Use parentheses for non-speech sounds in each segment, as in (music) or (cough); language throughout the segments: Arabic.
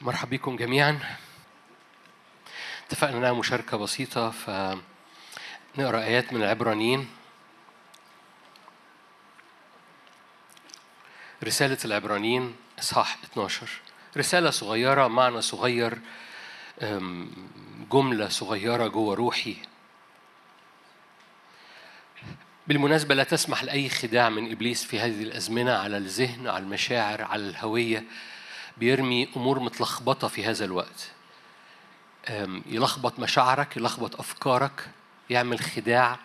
مرحب بكم جميعا. اتفقنا إنها مشاركة بسيطة فنقرأ آيات من العبرانيين. رسالة العبرانيين إصحاح 12 رسالة صغيرة معنى صغير أم، جملة صغيرة جوه روحي. بالمناسبة لا تسمح لأي خداع من إبليس في هذه الأزمنة على الذهن على المشاعر على الهوية. بيرمي أمور متلخبطة في هذا الوقت. يلخبط مشاعرك يلخبط أفكارك يعمل خداع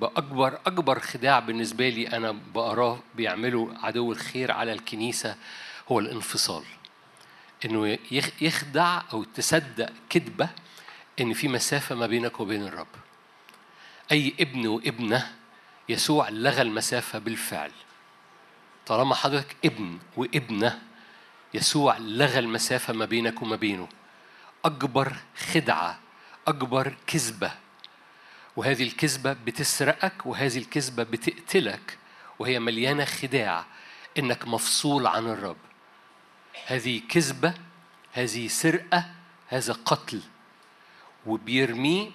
بأكبر أكبر خداع بالنسبة لي أنا بقراه بيعمله عدو الخير على الكنيسة هو الانفصال. إنه يخ- يخدع أو تصدق كذبة إن في مسافة ما بينك وبين الرب. أي ابن وابنة يسوع لغى المسافة بالفعل. طالما حضرتك ابن وابنة يسوع لغى المسافة ما بينك وما بينه. أكبر خدعة أكبر كذبة. وهذه الكذبة بتسرقك وهذه الكذبة بتقتلك وهي مليانة خداع إنك مفصول عن الرب. هذه كذبة هذه سرقة هذا قتل. وبيرميه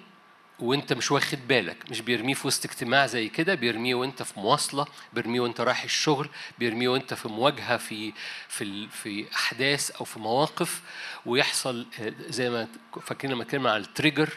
وانت مش واخد بالك مش بيرميه في وسط اجتماع زي كده بيرميه وانت في مواصلة بيرميه وانت رايح الشغل بيرميه وانت في مواجهة في في في أحداث أو في مواقف ويحصل آه، زي ما فاكرين لما اتكلمنا على التريجر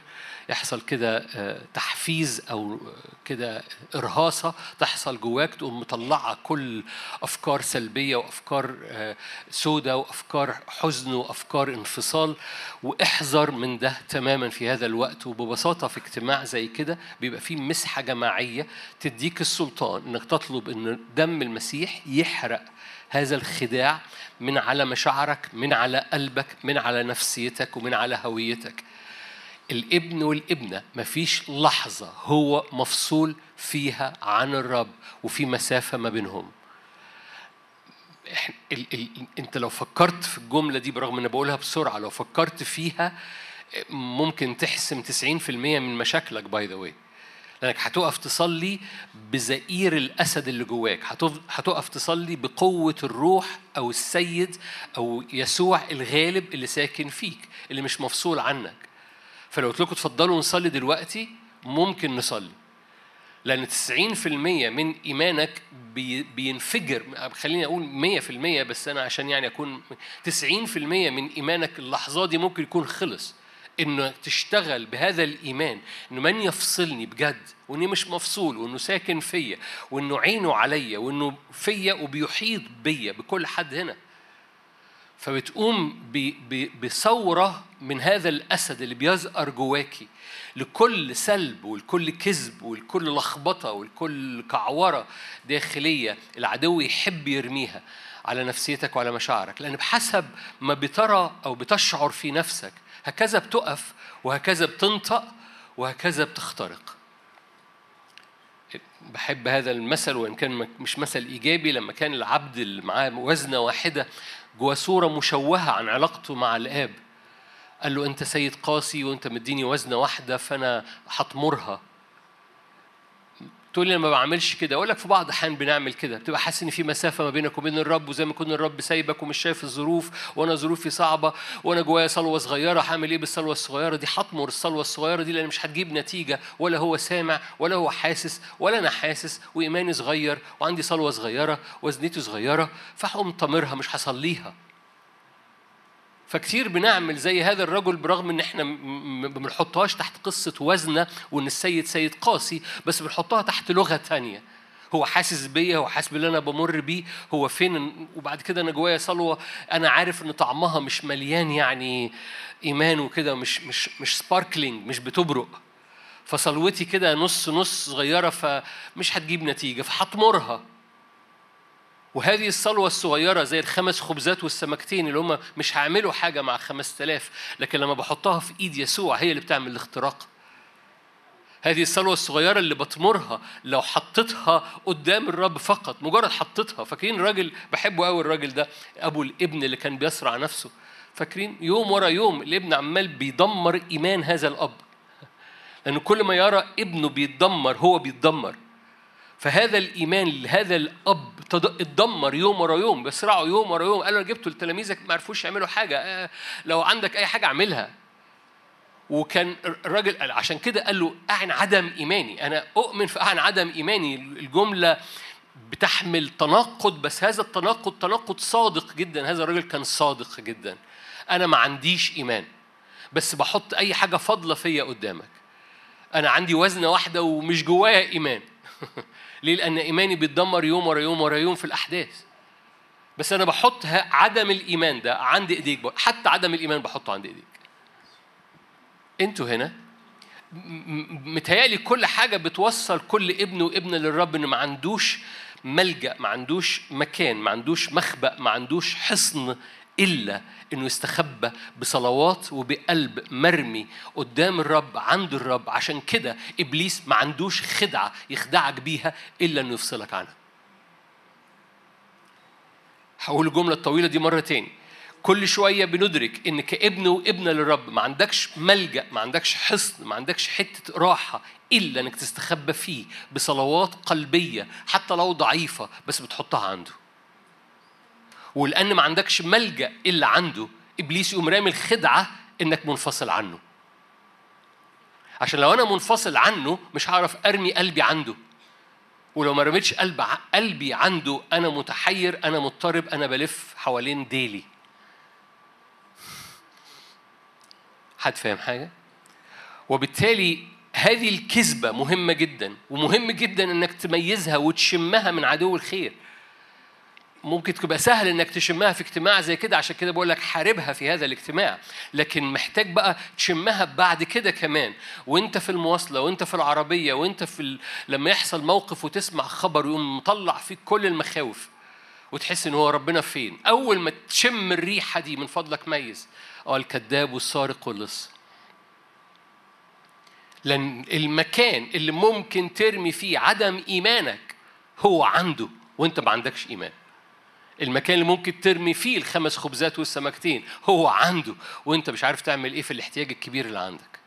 يحصل كده آه، تحفيز أو آه، كده إرهاصة تحصل جواك تقوم مطلعة كل أفكار سلبية وأفكار آه، سودة وأفكار حزن وأفكار انفصال. واحذر من ده تماما في هذا الوقت. وببساطة في اجتماع زي كده بيبقى فيه مسحة جماعية تديك السلطان إنك تطلب إن دم المسيح يحرق هذا الخداع من على مشاعرك من على قلبك من على نفسيتك ومن على هويتك. الابن والابنة مفيش لحظة هو مفصول فيها عن الرب وفي مسافة ما بينهم. ال ال انت لو فكرت في الجملة دي برغم ان بقولها بسرعة لو فكرت فيها ممكن تحسم 90% من مشاكلك by the way لأنك هتقف تصلي بزئير الأسد اللي جواك. هتقف تصلي بقوة الروح أو السيد أو يسوع الغالب اللي ساكن فيك اللي مش مفصول عنك. فلو قلت لكم اتفضلوا نصلي دلوقتي ممكن نصلي. لأن 90% من إيمانك بي بينفجر خليني أقول 100% بس أنا عشان يعني أكون 90% من إيمانك اللحظة دي ممكن يكون خلص. إنه تشتغل بهذا الإيمان إنه من يفصلني بجد وإني مش مفصول وإنه ساكن فيا وإنه عينه عليا وإنه فيا وبيحيط بيا بكل حد هنا. فبتقوم بثورة من هذا الأسد اللي بيزقر جواكي لكل سلب ولكل كذب ولكل لخبطة ولكل كعورة داخلية العدو يحب يرميها على نفسيتك وعلى مشاعرك. لأن بحسب ما بترى أو بتشعر في نفسك هكذا بتقف وهكذا بتنطق وهكذا بتخترق. بحب هذا المثل وإن كان مش مثل إيجابي لما كان العبد اللي معاه وزنة واحدة جوا صورة مشوهة عن علاقته مع الآب قال له أنت سيد قاسي وأنت مديني وزنة واحدة فأنا هطمرها تقول لي أنا ما بعملش كده. أقول لك في بعض الأحيان بنعمل كده. بتبقى حاسس إن في مسافة ما بينك وبين الرب وزي ما يكون الرب سايبك ومش شايف الظروف وأنا ظروفي صعبة وأنا جوايا صلوة صغيرة هعمل إيه بالصلوة الصغيرة دي؟ هطمر الصلوة الصغيرة دي لأن مش هتجيب نتيجة ولا هو سامع ولا هو حاسس ولا أنا حاسس وإيماني صغير وعندي صلوة صغيرة وزنتي صغيرة فهقوم طامرها مش هصليها. فكتير بنعمل زي هذا الرجل برغم إن إحنا ما بنحطهاش تحت قصة وزنة وإن السيد سيد قاسي بس بنحطها تحت لغة تانية. هو حاسس بيا هو حاسس باللي أنا بمر بيه هو فين؟ وبعد كده أنا جوايا صلوة أنا عارف إن طعمها مش مليان يعني إيمان وكده مش مش مش سباركلينج مش بتبرق. فصلوتي كده نص نص صغيرة فمش هتجيب نتيجة فهطمرها وهذه الصلوة الصغيرة زي الخمس خبزات والسمكتين اللي هم مش هيعملوا حاجة مع خمس تلاف لكن لما بحطها في إيد يسوع هي اللي بتعمل الاختراق. هذه الصلوة الصغيرة اللي بطمرها لو حطيتها قدام الرب فقط مجرد حطيتها. فاكرين الراجل؟ بحبه قوي الراجل ده أبو الابن اللي كان بيصرع نفسه. فاكرين؟ يوم ورا يوم الابن عمال بيدمر إيمان هذا الأب. لأنه كل ما يرى ابنه بيتدمر هو بيتدمر. فهذا الإيمان هذا الأب اتدمر يوم ورا يوم بيصرعوا يوم ورا يوم قالوا أنا جبته لتلاميذك ما عرفوش يعملوا حاجة آه، لو عندك أي حاجة اعملها. وكان الراجل عشان كده قال له أعن عدم إيماني. أنا أؤمن في أعن عدم إيماني. الجملة بتحمل تناقض بس هذا التناقض تناقض صادق جدا. هذا الراجل كان صادق جدا. أنا ما عنديش إيمان بس بحط أي حاجة فاضلة فيا قدامك. أنا عندي وزنة واحدة ومش جوايا إيمان. (laughs) ليه؟ لأن إيماني بيتدمر يوم ورا يوم ورا يوم في الأحداث. بس أنا بحط عدم الإيمان ده عند إيديك. حتى عدم الإيمان بحطه عند إيديك. أنتوا هنا متهيألي كل حاجة بتوصل كل ابن وابنة للرب إنه ما عندوش ملجأ ما عندوش مكان ما عندوش مخبأ ما عندوش حصن إلا إنه يستخبى بصلوات وبقلب مرمي قدام الرب عند الرب. عشان كده إبليس ما عندوش خدعة يخدعك بيها إلا إنه يفصلك عنها. هقول الجملة الطويلة دي مرة تاني كل شوية بندرك إن كابن وابنة للرب ما عندكش ملجأ ما عندكش حصن ما عندكش حتة راحة إلا إنك تستخبى فيه بصلوات قلبية حتى لو ضعيفة بس بتحطها عنده. ولأن ما عندكش ملجأ إلا عنده إبليس يقوم رامي الخدعة إنك منفصل عنه. عشان لو أنا منفصل عنه مش هعرف أرمي قلبي عنده. ولو ما رميتش قلب قلبي عنده أنا متحير أنا مضطرب أنا بلف حوالين ديلي. حد فاهم حاجة؟ وبالتالي هذه الكذبة مهمة جدا ومهم جدا إنك تميزها وتشمها من عدو الخير. ممكن تبقى سهل إنك تشمها في اجتماع زي كده عشان كده بقول لك حاربها في هذا الاجتماع. لكن محتاج بقى تشمها بعد كده كمان. وأنت في المواصلة وأنت في العربية وأنت في ال... لما يحصل موقف وتسمع خبر ويقوم مطلع فيك كل المخاوف وتحس إن هو ربنا فين. أول ما تشم الريحة دي من فضلك ميز. آه الكذاب والسارق واللص. لأن المكان اللي ممكن ترمي فيه عدم إيمانك هو عنده وأنت ما عندكش إيمان. المكان اللي ممكن ترمي فيه الخمس خبزات والسمكتين هو عنده. وانت مش عارف تعمل إيه في الاحتياج الكبير اللي عندك.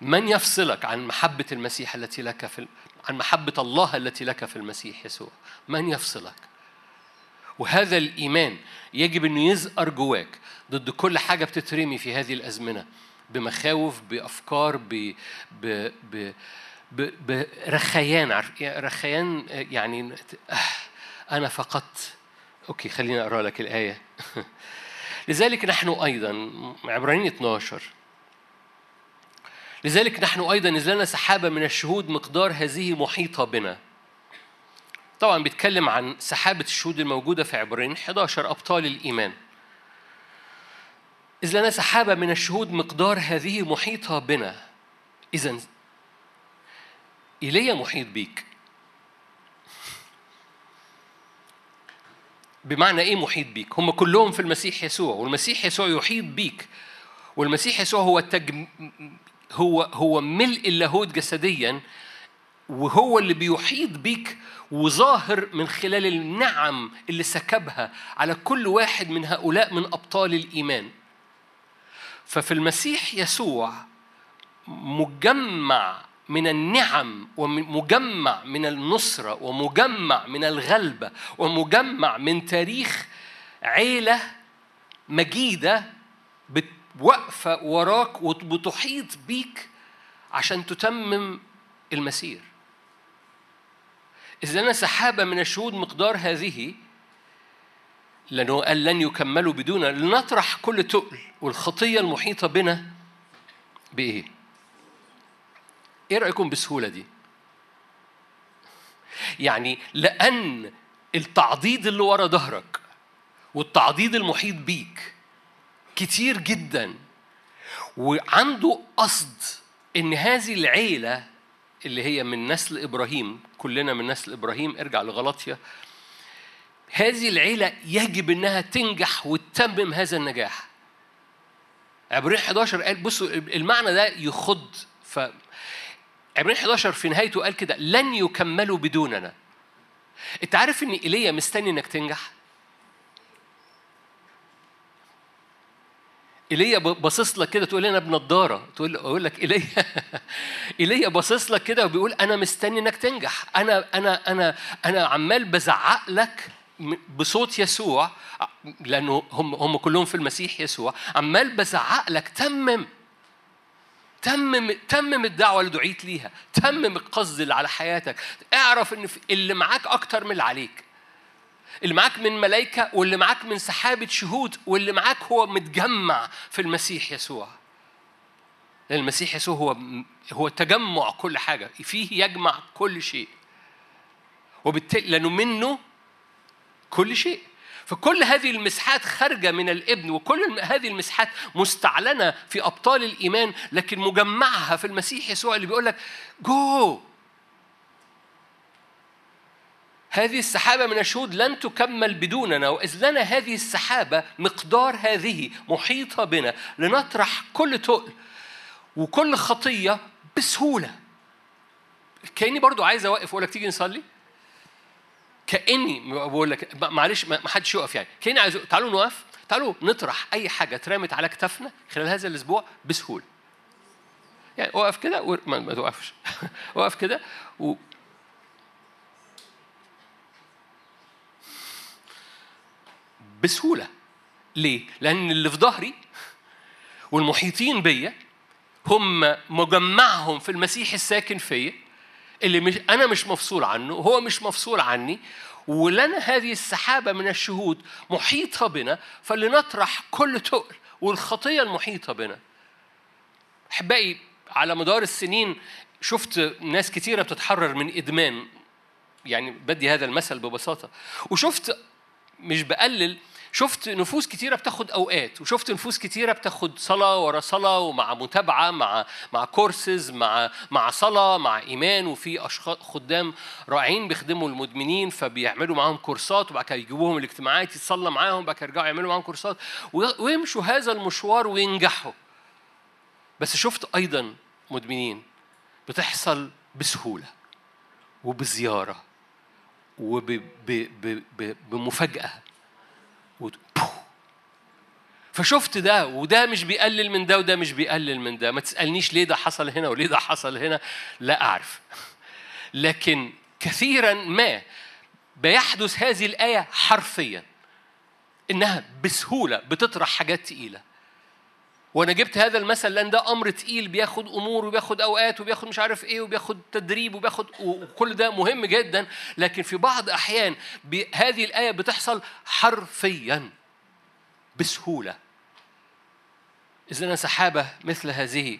من يفصلك عن محبة المسيح التي لك في عن محبة الله التي لك في المسيح يسوع؟ من يفصلك؟ وهذا الإيمان يجب أنه يزقر جواك ضد كل حاجة بتترمي في هذه الأزمنة. بمخاوف بأفكار ب ب ب برخيان عارف؟ رخيان يعني آه، أنا فقدت. أوكي خليني أقرأ لك الآية. (laughs) لذلك نحن أيضا عبرانيين 12 لذلك نحن أيضا نزلنا سحابة من الشهود مقدار هذه محيطة بنا. طبعا بيتكلم عن سحابة الشهود الموجودة في عبرين 11 أبطال الإيمان. إذ لنا سحابة من الشهود مقدار هذه محيطة بنا. إذا إيليا محيط بيك. بمعنى إيه محيط بيك؟ هم كلهم في المسيح يسوع والمسيح يسوع يحيط بيك. والمسيح يسوع هو تج... هو هو ملء اللاهوت جسديا وهو اللي بيحيط بيك وظاهر من خلال النعم اللي سكبها على كل واحد من هؤلاء من أبطال الإيمان. ففي المسيح يسوع مجمع من النعم ومجمع من النصرة ومجمع من الغلبة ومجمع من تاريخ عيلة مجيدة واقفة وراك وبتحيط بيك عشان تتمم المسير إذا لنا سحابة من الشهود مقدار هذه لأنه قال لن يكملوا بدون لنطرح كل تقل والخطية المحيطة بنا بإيه؟ إيه رأيكم بالسهولة دي؟ يعني لأن التعضيد اللي ورا ظهرك والتعضيد المحيط بيك كتير جدا وعنده قصد إن هذه العيلة اللي هي من نسل إبراهيم كلنا من نسل إبراهيم ارجع لغلطيا هذه العيلة يجب إنها تنجح وتتمم هذا النجاح عبرين 11 قال بصوا المعنى ده يخض ف عبرين 11 في نهايته قال كده لن يكملوا بدوننا. أنت عارف إن إيليا مستني إنك تنجح؟ إيليا باصص لك كده تقول أنا بنضاره تقول أقول لك إيليا (laughs) إيليا باصص لك كده وبيقول أنا مستني إنك تنجح. أنا أنا أنا أنا عمال بزعق لك بصوت يسوع لأنه هم هم كلهم في المسيح يسوع. عمال بزعق لك تمم. تمم تمم الدعوة اللي دعيت ليها. تمم القصد اللي على حياتك. اعرف إن اللي معاك أكتر من اللي عليك. اللي معاك من ملائكة واللي معاك من سحابة شهود واللي معاك هو متجمع في المسيح يسوع. لأن المسيح يسوع هو هو تجمع كل حاجة. فيه يجمع كل شيء. وبالتالي لأنه منه كل شيء. فكل هذه المسحات خارجة من الابن وكل هذه المسحات مستعلنة في أبطال الإيمان لكن مجمعها في المسيح يسوع اللي بيقول لك جو! هذه السحابة من الشهود لن تكمل بدوننا وإذ لنا هذه السحابة مقدار هذه محيطة بنا لنطرح كل تقل وكل خطية بسهولة. كأني برضو عايز أوقف وأقول لك تيجي نصلي؟ كأني بقول لك معلش ما حدش يقف يعني. كأني عايز تعالوا نقف تعالوا نطرح أي حاجة اترمت على كتافنا خلال هذا الأسبوع بسهولة. يعني وقف كده ما توقفش. (laughs) وقف كده و... بسهولة. ليه؟ لأن اللي في ظهري والمحيطين بيا هم مجمعهم في المسيح الساكن فيا. اللي مش أنا مش مفصول عنه هو مش مفصول عني ولنا هذه السحابة من الشهود محيطة بنا فلنطرح كل تقل والخطية المحيطة بنا. أحبائي على مدار السنين شفت ناس كتيرة بتتحرر من إدمان يعني بدي هذا المثل ببساطة وشفت مش بقلل شفت نفوس كتيرة بتاخد أوقات وشفت نفوس كتيرة بتاخد صلاة ورا صلاة ومع متابعة مع مع كورسز مع مع صلاة مع إيمان وفي أشخاص خدام رائعين بيخدموا المدمنين فبيعملوا معاهم كورسات وبعد كده يجيبوهم الاجتماعات يتصلى معاهم وبعد كده يرجعوا يعملوا معاهم كورسات ويمشوا هذا المشوار وينجحوا. بس شفت أيضا مدمنين بتحصل بسهولة وبزيارة وبمفاجاه فشفت ده وده مش بيقلل من ده وده مش بيقلل من ده. ما تسألنيش ليه ده حصل هنا وليه ده حصل هنا. لا أعرف. لكن كثيرا ما بيحدث هذه الآية حرفيا إنها بسهولة بتطرح حاجات تقيلة. وأنا جبت هذا المثل لأن ده أمر تقيل بياخد أمور وبياخد أوقات وبياخد مش عارف إيه وبياخد تدريب وبياخد وكل ده مهم جدا. لكن في بعض أحيان هذه الآية بتحصل حرفيا بسهولة. إذ لنا سحابة مثل هذه.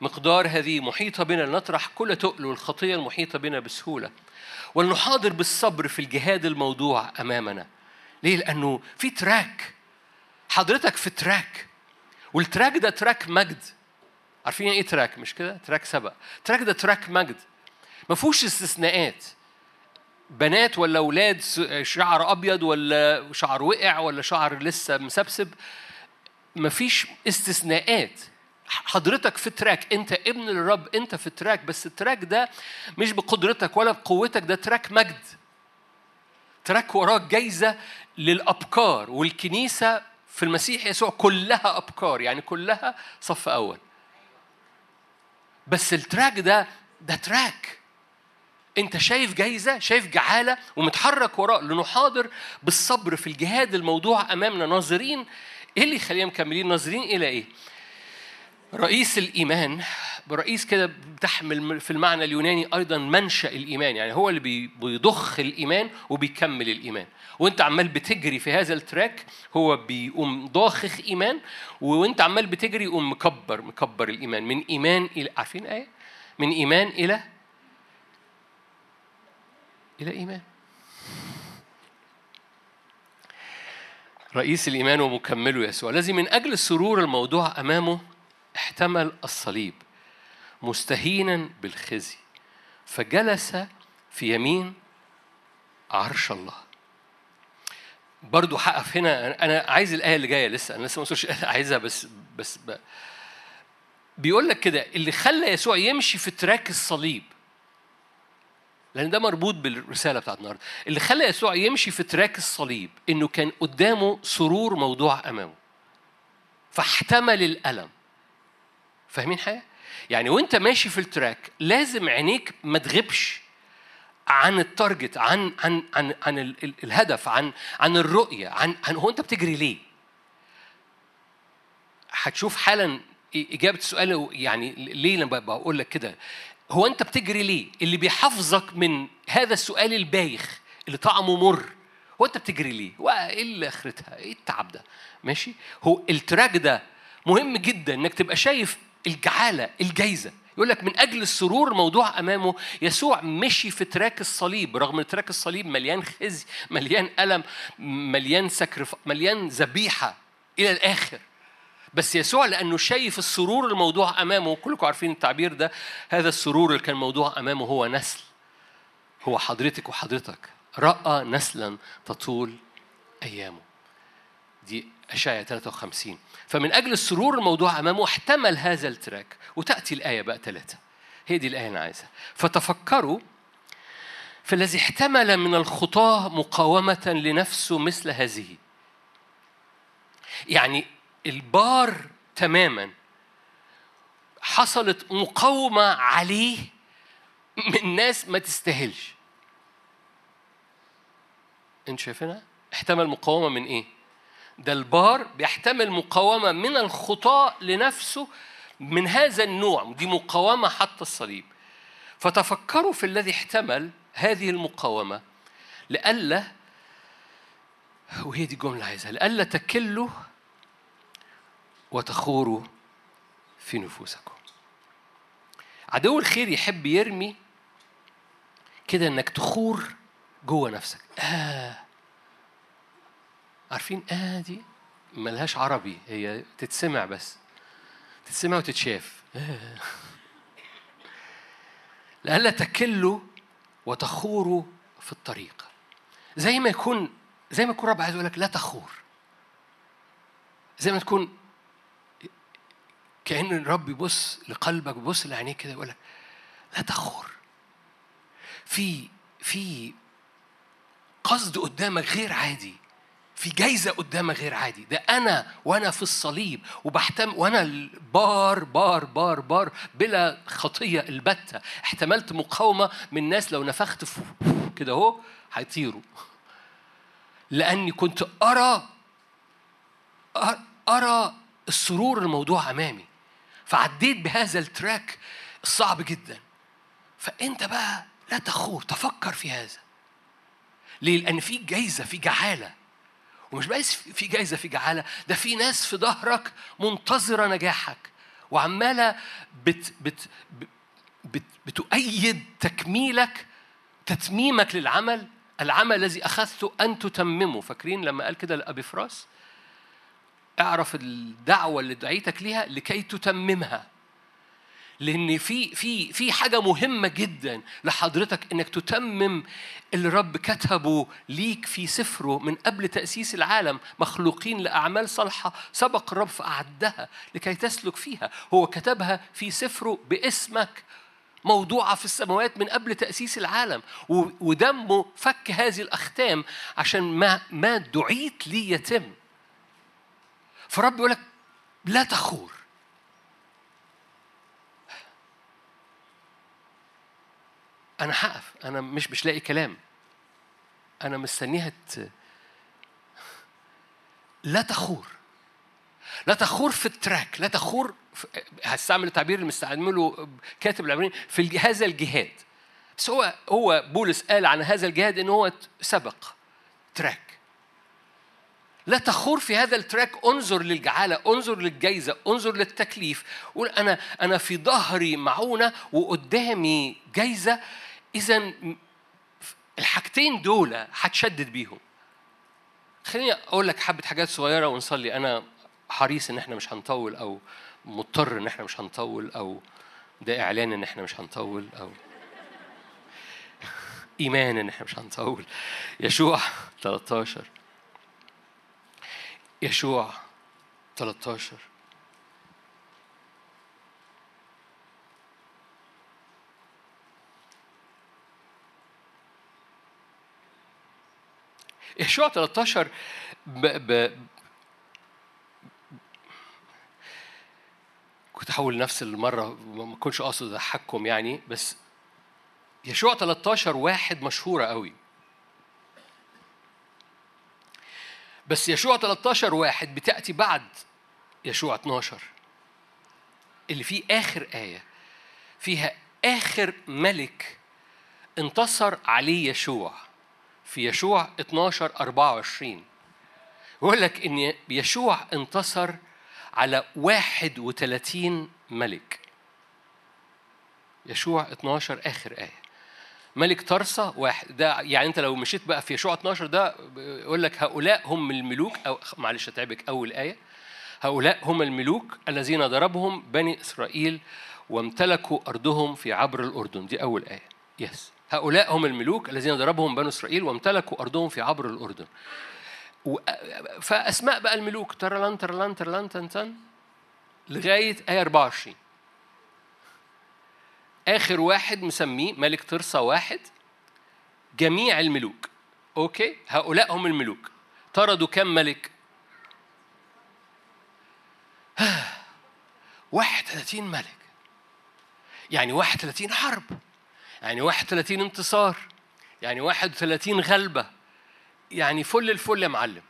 مقدار هذه محيطة بنا لنطرح كل تقل والخطية المحيطة بنا بسهولة. ولنحاضر بالصبر في الجهاد الموضوع أمامنا. ليه؟ لأنه في track. حضرتك في track. وال track ده track مجد. عارفين إيه track؟ مش كده؟ track سبق. track ده track مجد. ما فيهوش استثناءات. بنات ولا أولاد شعر أبيض ولا شعر وقع ولا شعر لسه مسبسب. مفيش استثناءات. حضرتك في track انت ابن الرب انت في track بس ال track ده مش بقدرتك ولا بقوتك ده track مجد. track وراك جايزة للأبكار والكنيسة في المسيح يسوع كلها أبكار يعني كلها صف أول. بس ال track ده ده track انت شايف جايزة شايف جعالة ومتحرك وراء لنحاضر بالصبر في الجهاد الموضوع أمامنا. ناظرين إيه اللي يخلينا مكملين ناظرين إلى إيه؟ رئيس الإيمان برئيس كده بتحمل في المعنى اليوناني أيضا منشأ الإيمان يعني هو اللي بيضخ الإيمان وبيكمل الإيمان. وأنت عمال بتجري في هذا التراك هو بيقوم ضاخخ إيمان وأنت عمال بتجري يقوم مكبر مكبر الإيمان. من إيمان إلى عارفين إيه؟ من إيمان إلى إلى إيمان. رئيس الإيمان ومكمله يسوع الذي من أجل السرور الموضوع أمامه احتمل الصليب مستهينا بالخزي فجلس في يمين عرش الله برضو هقف هنا أنا عايز الآية اللي جاية لسه أنا لسه ما وصلتش عايزها بس بس. بيقول لك كده اللي خلى يسوع يمشي في تراك الصليب لأن ده مربوط بالرسالة بتاعت النهارده اللي خلى يسوع يمشي في track الصليب إنه كان قدامه سرور موضوع أمامه فاحتمل الألم فاهمين حاجة؟ يعني وأنت ماشي في ال track لازم عينيك ما تغيبش عن ال target عن عن عن عن ال- ال- الهدف عن عن الرؤية عن عن هو أنت بتجري ليه؟ هتشوف حالا إجابة السؤال يعني ليه لما بقول لك كده هو انت بتجري ليه؟ اللي بيحافظك من هذا السؤال البايخ اللي طعمه مر هو انت بتجري ليه؟ وايه اللي آخرتها؟ إيه التعب ده؟ ماشي؟ هو ال track ده مهم جدا إنك تبقى شايف الجعالة الجايزة يقول لك من أجل السرور الموضوع أمامه يسوع مشي في track الصليب رغم إن track الصليب مليان خزي مليان ألم مليان sacrifice مليان ذبيحة إلى الآخر بس يسوع لأنه شايف السرور الموضوع أمامه كلكم عارفين التعبير ده هذا السرور اللي كان موضوع أمامه هو نسل. هو حضرتك وحضرتك. رأى نسلا تطول أيامه. دي اشعيا 53 فمن أجل السرور الموضوع أمامه احتمل هذا التراك. وتأتي الآية بقى ثلاثة هي دي الآية اللي أنا عايزها. فتفكروا في الذي احتمل من الخطاة مقاومة لنفسه مثل هذه. يعني البار تماما. حصلت مقاومة عليه من ناس ما تستاهلش. انت شايفينها؟ احتمل مقاومة من إيه؟ ده البار بيحتمل مقاومة من الخطاة لنفسه من هذا النوع دي مقاومة حتى الصليب. فتفكروا في الذي احتمل هذه المقاومة لئلا وهي دي جملة عايزها لئلا تكلوا وتخوروا في نفوسكم. عدو الخير يحب يرمي كده إنك تخور جوه نفسك. آه. عارفين؟ آه دي ملهاش عربي هي تتسمع بس. تتسمع وتتشاف. آه. لئلا تكلوا وتخوروا في الطريق. زي ما يكون زي ما يكون رب عايز يقول لك لا تخور. زي ما تكون كأن الرب يبص لقلبك ويبص لعينيك كده يقول لك لا تخور. في في قصد قدامك غير عادي في جايزة قدامك غير عادي. ده أنا وأنا في الصليب وبحتم وأنا البار بار بار بار بلا خطية البتة. احتملت مقاومة من ناس لو نفخت كده أهو هيطيروا. لأني كنت أرى أرى السرور الموضوع أمامي. فعديت بهذا التراك الصعب جدا. فأنت بقى لا تخور تفكر في هذا. ليه؟ لأن في جايزة في جعالة. ومش بس في جايزة في جعالة. ده في ناس في ظهرك منتظرة نجاحك. وعمالة بت بت بت بتؤيد تكميلك تتميمك للعمل. العمل الذي أخذته أن تتممه. فاكرين لما قال كده لأبي فراس؟ اعرف الدعوة اللي دعيتك ليها لكي تتممها. لأن في في في حاجة مهمة جدا لحضرتك إنك تتمم اللي رب كتبه ليك في سفره من قبل تأسيس العالم مخلوقين لأعمال صالحة سبق الرب فأعدها لكي تسلك فيها. هو كتبها في سفره باسمك موضوعة في السماوات من قبل تأسيس العالم. ودمه فك هذه الأختام عشان ما ما دعيت لي يتم فرب يقول لك لا تخور. أنا هقف. أنا مش مش لاقي كلام. أنا مستنيها ت... لا تخور. لا تخور في ال track. لا تخور في... هستعمل التعبير اللي مستعمله كاتب العبرين في هذا الجهاد. بس هو هو بولس قال عن هذا الجهاد إن هو سبق track. لا تخور في هذا ال track انظر للجعالة انظر للجايزة انظر للتكليف. قول أنا أنا في ظهري معونة وقدامي جايزة. إذا الحاجتين دول هتشدد بيهم. خليني أقول لك حبة حاجات صغيرة ونصلي. أنا حريص إن إحنا مش هنطول أو مضطر إن إحنا مش هنطول أو ده إعلان إن إحنا مش هنطول أو (laughs) إيمان إن إحنا مش هنطول. يشوع 13 (laughs) يشوع. 13 يشوع 13 ب... ب... كنت هقول نفس المرة ما كنتش قاصد أضحككم يعني بس يشوع 13 واحد مشهورة قوي. بس يشوع 13 واحد بتأتي بعد يشوع 12 اللي فيه آخر آية فيها آخر ملك انتصر عليه يشوع في يشوع 12 24 يقول لك إن يشوع انتصر على 31 ملك. يشوع 12 آخر آية. ملك ترسا واحد. ده يعني انت لو مشيت بقى في يشوع 12 ده يقول لك هؤلاء هم الملوك أو معلش اتعبك أول آية. هؤلاء هم الملوك الذين ضربهم بني إسرائيل وامتلكوا أرضهم في عبر الأردن. دي أول آية. yes هؤلاء هم الملوك الذين ضربهم بنو إسرائيل وامتلكوا أرضهم في عبر الأردن. فأسماء بقى الملوك ترلان ترلان ترلان تن لغاية آية 24 آخر واحد مسميه ملك ترسا واحد جميع الملوك. okay؟ هؤلاء هم الملوك. طردوا كم ملك؟ (sighs) 31 ملك. يعني 31 حرب. يعني 31 انتصار. يعني 31 غلبة. يعني فل الفل يا معلم.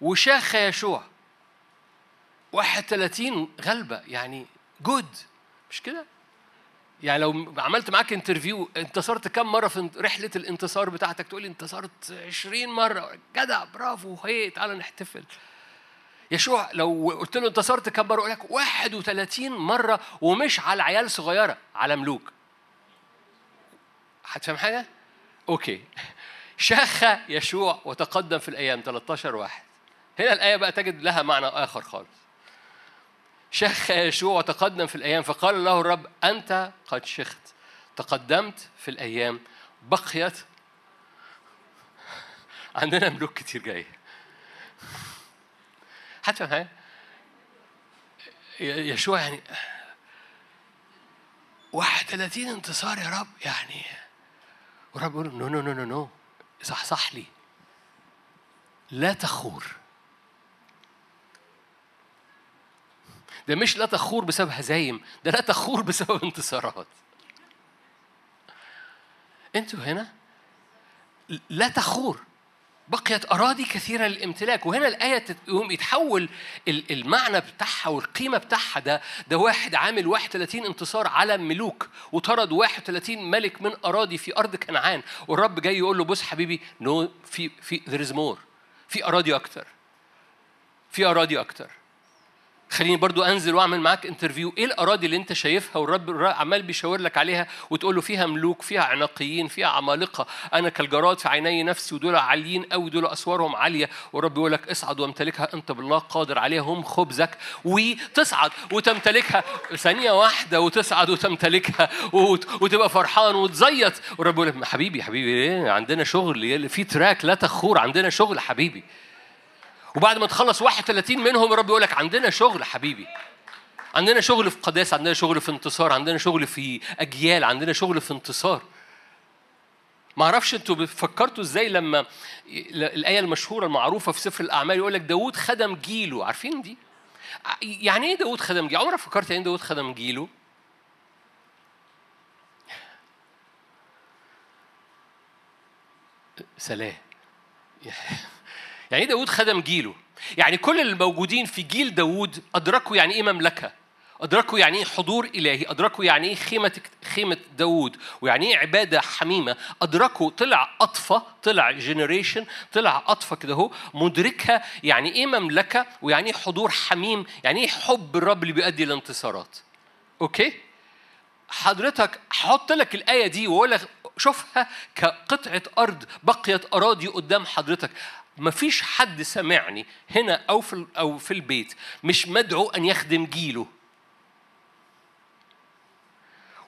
وشاخ يشوع 31 غلبة. يعني good مش كده؟ يعني لو عملت معاك interview انتصرت كم مرة في رحلة الانتصار بتاعتك؟ تقول لي انتصرت 20 مرة. جدع برافو. هي تعالى نحتفل. يشوع لو قلت له انتصرت كم مرة؟ يقول لك 31 مرة ومش على عيال صغيرة على ملوك. هتفهم حاجة؟ أوكي. شاخ يشوع وتقدم في الأيام 13 واحد. هنا الآية بقى تجد لها معنى آخر خالص. شخ يشوع وتقدم في الأيام فقال له الرب أنت قد شخت تقدمت في الأيام بقيت عندنا ملوك كتير جاي. حتى هاي يشوع يعني 31 انتصار يا رب يعني ورب يقول no no no no صحصح لي لا تخور. ده مش لا تخور بسبب هزايم ده لا تخور بسبب انتصارات. أنتوا هنا لا تخور بقيت أراضي كثيرة للامتلاك. وهنا الآية يقوم يتحول المعنى بتاعها والقيمة بتاعها ده ده واحد عامل 31 انتصار على ملوك وطرد 31 ملك من أراضي في أرض كنعان. والرب جاي يقول له بص حبيبي no في في there is في أراضي أكتر. في أراضي أكتر. خليني برضو أنزل وأعمل معاك interview إيه الأراضي اللي أنت شايفها والرب عمال بيشاور لك عليها وتقول له فيها ملوك فيها عناقيين فيها عمالقة. أنا كالجراد في عيني نفسي ودول عاليين قوي دول أسوارهم عالية. والرب يقول لك اصعد وامتلكها أنت بالله قادر عليها هم خبزك. وتصعد وتمتلكها. ثانية واحدة وتصعد وتمتلكها. وتبقى فرحان وتزيط. والرب يقول لك حبيبي حبيبي إيه؟ عندنا شغل في تراك لا تخور. عندنا شغل حبيبي. وبعد ما تخلص 31 منهم الرب يقول لك عندنا شغل حبيبي. عندنا شغل في قداسة عندنا شغل في انتصار عندنا شغل في أجيال عندنا شغل في انتصار. ما أعرفش أنتوا فكرتوا إزاي لما الآية المشهورة المعروفة في سفر الأعمال يقول لك داوود خدم جيله عارفين دي؟ يعني إيه داوود خدم جيله عمرك فكرت يعني داوود خدم جيله سلام. يعني إيه داود خدم جيله؟ يعني كل الموجودين في جيل داود أدركوا يعني إيه مملكة؟ أدركوا يعني إيه حضور إلهي؟ أدركوا يعني إيه خيمة خيمة داود ويعني إيه عبادة حميمة؟ أدركوا طلع أطفى طلع generation طلع أطفى كده هو مدركها يعني إيه مملكة؟ ويعني إيه حضور حميم؟ يعني إيه حب الرب اللي بيؤدي لانتصارات okay؟ حضرتك هحط لك الآية دي وأقول لك شوفها كقطعة أرض بقيت أراضي قدام حضرتك. ما فيش حد سمعني هنا أو في أو في البيت مش مدعو أن يخدم جيله.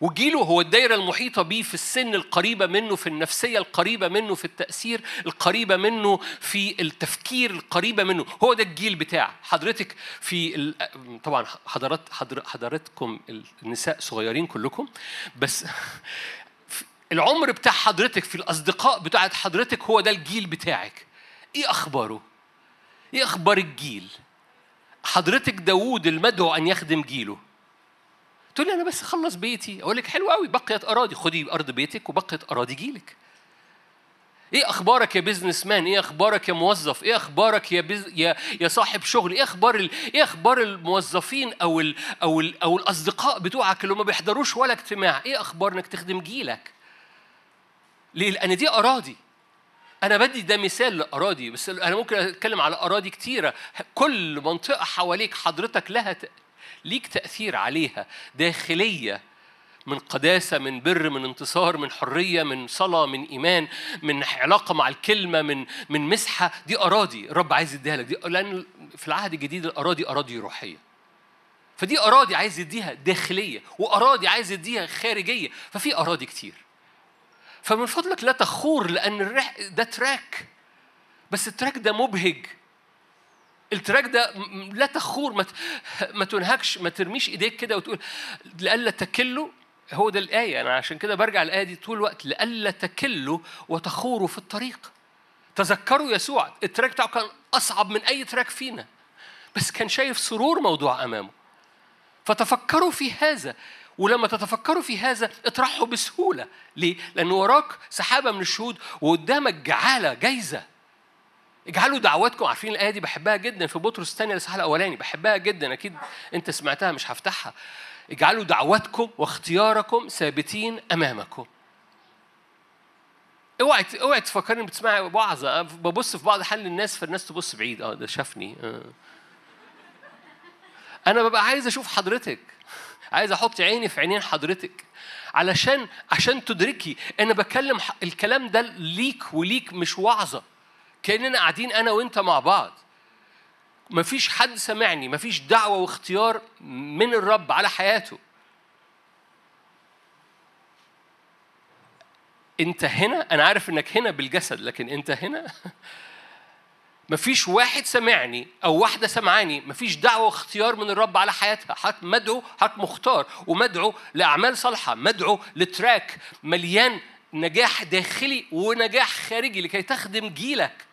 وجيله هو الدايرة المحيطة بيه في السن القريبة منه في النفسية القريبة منه في التأثير القريبة منه في التفكير القريبة منه. هو ده الجيل بتاع حضرتك في طبعا حضرات حضراتكم النساء صغيرين كلكم بس (laughs) العمر بتاع حضرتك في الأصدقاء بتاعت حضرتك هو ده الجيل بتاعك. إيه اخباره؟ إيه أخبار الجيل؟ حضرتك داوود المدعو ان يخدم جيله. تقول لي أنا بس أخلص بيتي. أقول لك حلو قوي بقيت أراضي. خدي أرض بيتك وبقيت أراضي جيلك. إيه أخبارك يا businessman إيه أخبارك يا موظف؟ إيه أخبارك يا بز... يا يا صاحب شغل؟ إيه أخبار ال... إيه أخبار الموظفين أو ال... أو ال... أو الأصدقاء بتوعك اللي ما بيحضروش ولا اجتماع؟ إيه أخبار إنك تخدم جيلك؟ ليه؟ لأن دي أراضي. أنا بدي ده مثال لأراضي بس أنا ممكن أتكلم على أراضي كتيرة. كل منطقة حواليك حضرتك لها ت... ليك تأثير عليها. داخلية من قداسة من بر من انتصار من حرية من صلاة من إيمان من علاقة مع الكلمة من من مسحة. دي أراضي. الرب عايز يديها لك. دي لأن في العهد الجديد الأراضي أراضي روحية. فدي أراضي عايز يديها داخلية وأراضي عايز يديها خارجية. ففي أراضي كتير. فمن فضلك لا تخور لأن الرح ده تراك. بس ال track ده مبهج. ال track ده لا تخور ما ما تنهكش ما ترميش إيديك كده وتقول لئلا تكلوا. هو ده الآية أنا عشان كده برجع الآية دي طول الوقت. لئلا تكلوا وتخوروا في الطريق. تذكروا يسوع. ال track بتاعه كان أصعب من أي track فينا. بس كان شايف سرور موضوع أمامه. فتفكروا في هذا. ولما تتفكروا في هذا اطرحوا بسهولة. ليه؟ لأن وراك سحابة من الشهود وقدامك جعالة جايزة. اجعلوا دعواتكم. عارفين الآية دي؟ بحبها جدا. في بطرس الثانية الإصحاح الأولاني. بحبها جدا. أكيد أنت سمعتها مش هفتحها. اجعلوا دعوتكم واختياركم ثابتين أمامكم. اوعي اوعي تفكرني بتسمعي وعظة. ببص في بعض حل الناس فالناس تبص بعيد. آه ده شافني. آه. أنا ببقى عايز أشوف حضرتك. عايز أحط عيني في عينين حضرتك. علشان عشان تدركي أنا بكلم الكلام ده ليك وليك مش وعظة. كأننا قاعدين أنا وانت مع بعض. مفيش حد سمعني مفيش دعوة واختيار من الرب على حياته. انت هنا؟ أنا عارف انك هنا بالجسد لكن انت هنا؟ (laughs) مفيش واحد سمعني أو واحدة سمعاني مفيش دعوة واختيار من الرب على حياتها. حضرتك مدعو حضرتك مختار. ومدعو لأعمال صالحة مدعو لتراك مليان نجاح داخلي ونجاح خارجي لكي تخدم جيلك.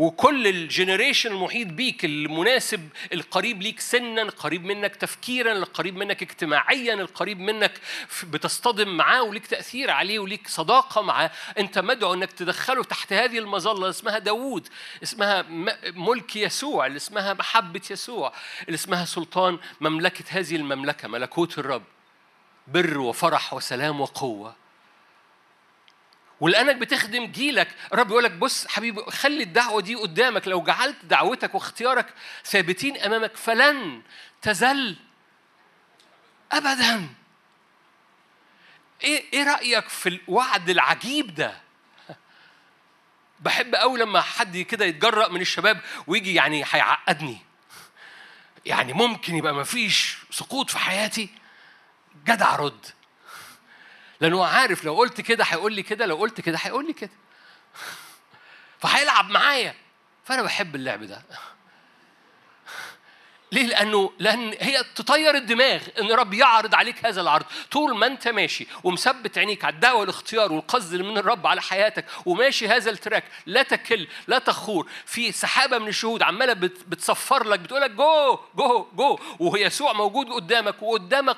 وكل الجنريشن المحيط بيك المناسب القريب ليك سنا القريب منك تفكيرا القريب منك اجتماعيا القريب منك بتصطدم معاه وليك تأثير عليه وليك صداقة معاه. أنت مدعو أنك تدخله تحت هذه المظلة اسمها داوود اسمها ملك يسوع اللي اسمها محبة يسوع اللي اسمها سلطان مملكة هذه المملكة ملكوت الرب. بر وفرح وسلام وقوة. ولأنك بتخدم جيلك. الرب يقول لك بص حبيبي خلي الدعوة دي قدامك. لو جعلت دعوتك واختيارك ثابتين أمامك فلن تزل ابدا. إيه إيه رأيك في الوعد العجيب ده؟ بحب قوي لما حد كده يتجرأ من الشباب ويجي يعني هيعقدني. يعني ممكن يبقى مفيش سقوط في حياتي. جدع رد. لأنه عارف لو قلت كده هيقول لي كده لو قلت كده هيقول لي كده. (laughs) فهيلعب معايا. فأنا بحب اللعب ده. (laughs) ليه؟ لأنه لأن هي تطير الدماغ إن رب يعرض عليك هذا العرض. طول ما أنت ماشي ومثبت عينيك على الدعوة والاختيار والقصد من الرب على حياتك وماشي هذا ال track لا تكل لا تخور. في سحابة من الشهود عمالة بتصفر لك بتقول لك جو جو جو. ويسوع موجود قدامك وقدامك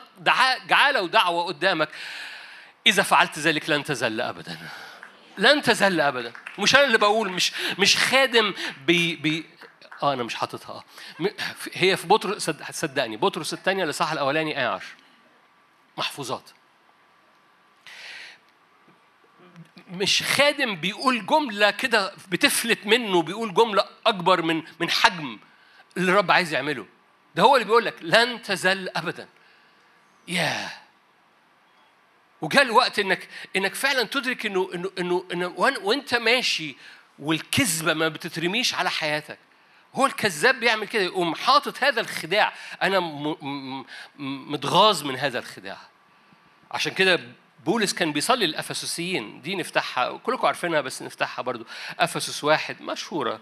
جعالة ودعوة قدامك. إذا فعلت ذلك لن تزل أبدا. لن تزل أبدا. مش أنا اللي بقول مش مش خادم بي بي آه أنا مش حاططها. هي في بطرس صدقني بطرس الثانية صح الأولاني إيه 10 محفوظات. مش خادم بيقول جملة كده بتفلت منه بيقول جملة أكبر من من حجم اللي الرب عايز يعمله. ده هو اللي بيقول لك لن تزل ابدا. ياه. وجاء الوقت انك إنك فعلا تدرك انه انه انه, إنه وأنت ماشي والكذبة ما بتترميش على حياتك. هو الكذاب بيعمل كده يقوم حاطط هذا الخداع. أنا متغاظ من هذا الخداع. عشان كده بولس كان بيصلي للأفسسيين. دي نفتحها كلكم عارفينها بس نفتحها برضو. أفسس واحد مشهورة.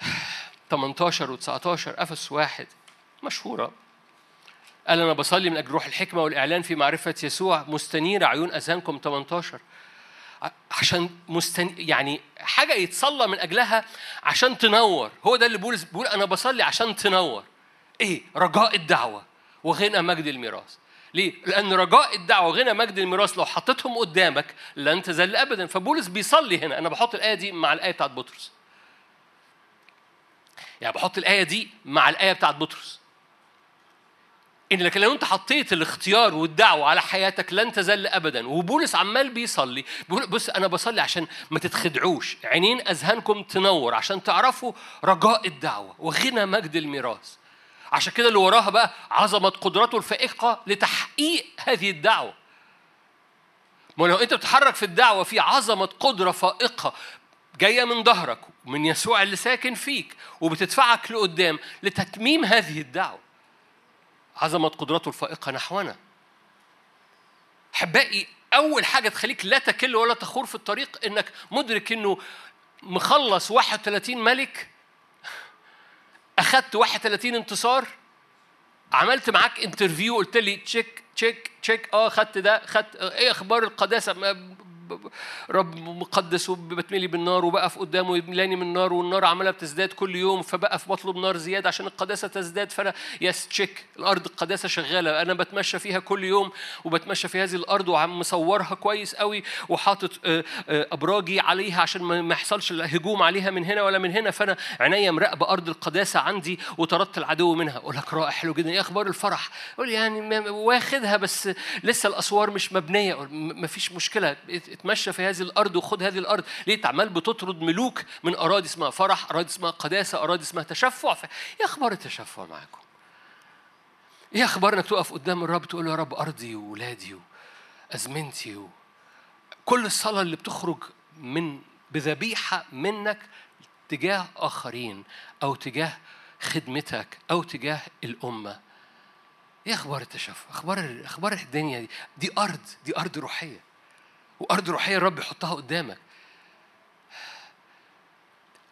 (sighs) 18 و19 أفسس واحد مشهورة. قال أنا بصلي من أجل روح الحكمة والإعلان في معرفة يسوع. مستنير عيون أذهانكم 18 عشان مستن... يعني حاجة يتصلى من أجلها عشان تنور. هو ده اللي بولس بيقول أنا بصلي عشان تنور. إيه؟ رجاء الدعوة وغنى مجد الميراث. ليه؟ لأن رجاء الدعوة وغنى مجد الميراث لو حطيتهم قدامك لن تزل أبدا. فبولس بيصلي هنا. أنا بحط الآية دي مع الآية بتاعت بطرس. يعني بحط الآية دي مع الآية بتاعت بطرس. إن لكن لو أنت حطيت الاختيار والدعوة على حياتك لن تزل أبدا. وبولس عمال بيصلي. بيقول بص أنا بصلي عشان ما تتخدعوش. عينين أذهانكم تنور عشان تعرفوا رجاء الدعوة وغنى مجد الميراث. عشان كده اللي وراها بقى عظمة قدرته الفائقة لتحقيق هذه الدعوة. ما لو أنت بتتحرك في الدعوة في عظمة قدرة فائقة جاية من ظهرك من يسوع اللي ساكن فيك وبتدفعك لقدام لتتميم هذه الدعوة. عظمة قدرته الفائقة نحونا. أحبائي أول حاجة تخليك لا تكل ولا تخور في الطريق إنك مدرك إنه مخلص 31 ملك أخدت 31 انتصار عملت معاك interview قلت لي check check check آه خدت ده خدت إيه أخبار القداسة؟ رب مقدس وبتملي بالنار وبقف قدامه يملاني من النار والنار عمالة بتزداد كل يوم فبقف بطلب نار زيادة عشان القداسة تزداد. فأنا يس تشيك الأرض القداسة شغالة. أنا بتمشى فيها كل يوم وبتمشى في هذه الأرض وعم مصورها كويس قوي وحاطط آه، آه، أبراجي عليها عشان ما يحصلش الهجوم عليها من هنا ولا من هنا. فأنا عينيا مراقبة أرض القداسة عندي وطردت العدو منها. أقول لك رائع حلو جدا. إيه أخبار الفرح؟ أقول يعني واخدها بس لسه الأسوار مش مبنية. ما فيش مشكلة. اتمشى في هذه الأرض وخد هذه الأرض. ليه؟ تعمل بتطرد ملوك من أراضي اسمها فرح أراضي اسمها قداسة أراضي اسمها تشفع. إيه أخبار التشفع معاكم؟ إيه أخبار انك تقف قدام الرب تقول يا رب أرضي وولادي وازمنتي و... كل الصلاة اللي بتخرج من بذبيحة منك تجاه آخرين أو تجاه خدمتك أو تجاه الأمة. إيه أخبار التشفع؟ أخبار أخبار الدنيا دي؟ دي أرض دي أرض روحية. وأرض روحية الرب يحطها قدامك.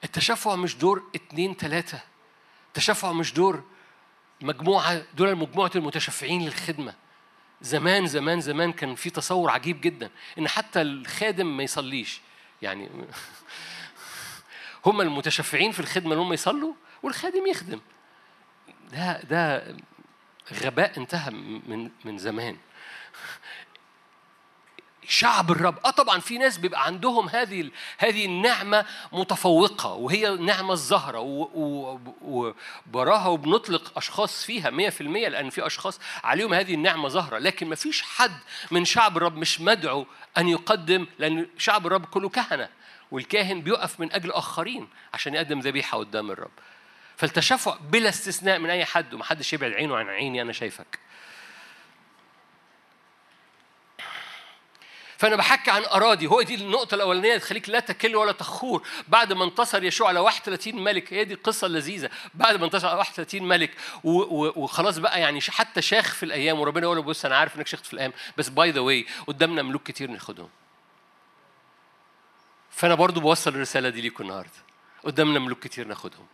التشفع مش دور اتنين تلاتة. التشفع مش دور مجموعة دول مجموعة المتشفعين للخدمة. زمان زمان زمان كان في تصور عجيب جدا إن حتى الخادم ما يصليش. يعني (laughs) هم المتشفعين في الخدمة اللي هم يصلوا والخادم يخدم. ده ده غباء انتهى من من زمان. شعب الرب. آه طبعا في ناس بيبقى عندهم هذه هذه النعمة متفوقة وهي النعمه الزهرة وبراها وبنطلق أشخاص فيها 100% لأن في أشخاص عليهم هذه النعمة ظاهره لكن ما فيش حد من شعب الرب مش مدعو أن يقدم لأن شعب الرب كله كهنة والكاهن بيقف من أجل آخرين عشان يقدم ذبيحة قدام الرب. فالتشفع بلا استثناء من أي حد ومحدش يبعد عينه عن عيني أنا شايفك. فأنا بحكي عن أراضي. هو دي النقطة الأولانية اللي تخليك لا تكل ولا تخور. بعد ما انتصر يشوع على 31 ملك هي دي القصة اللذيذة بعد ما انتصر على 31 ملك وخلاص بقى يعني حتى شاخ في الأيام وربنا يقول له بص أنا عارف إنك شيخت في الأيام بس by the way قدامنا ملوك كتير ناخدهم. فأنا برضو بوصل الرسالة دي ليكم النهاردة. قدامنا ملوك كتير ناخدهم.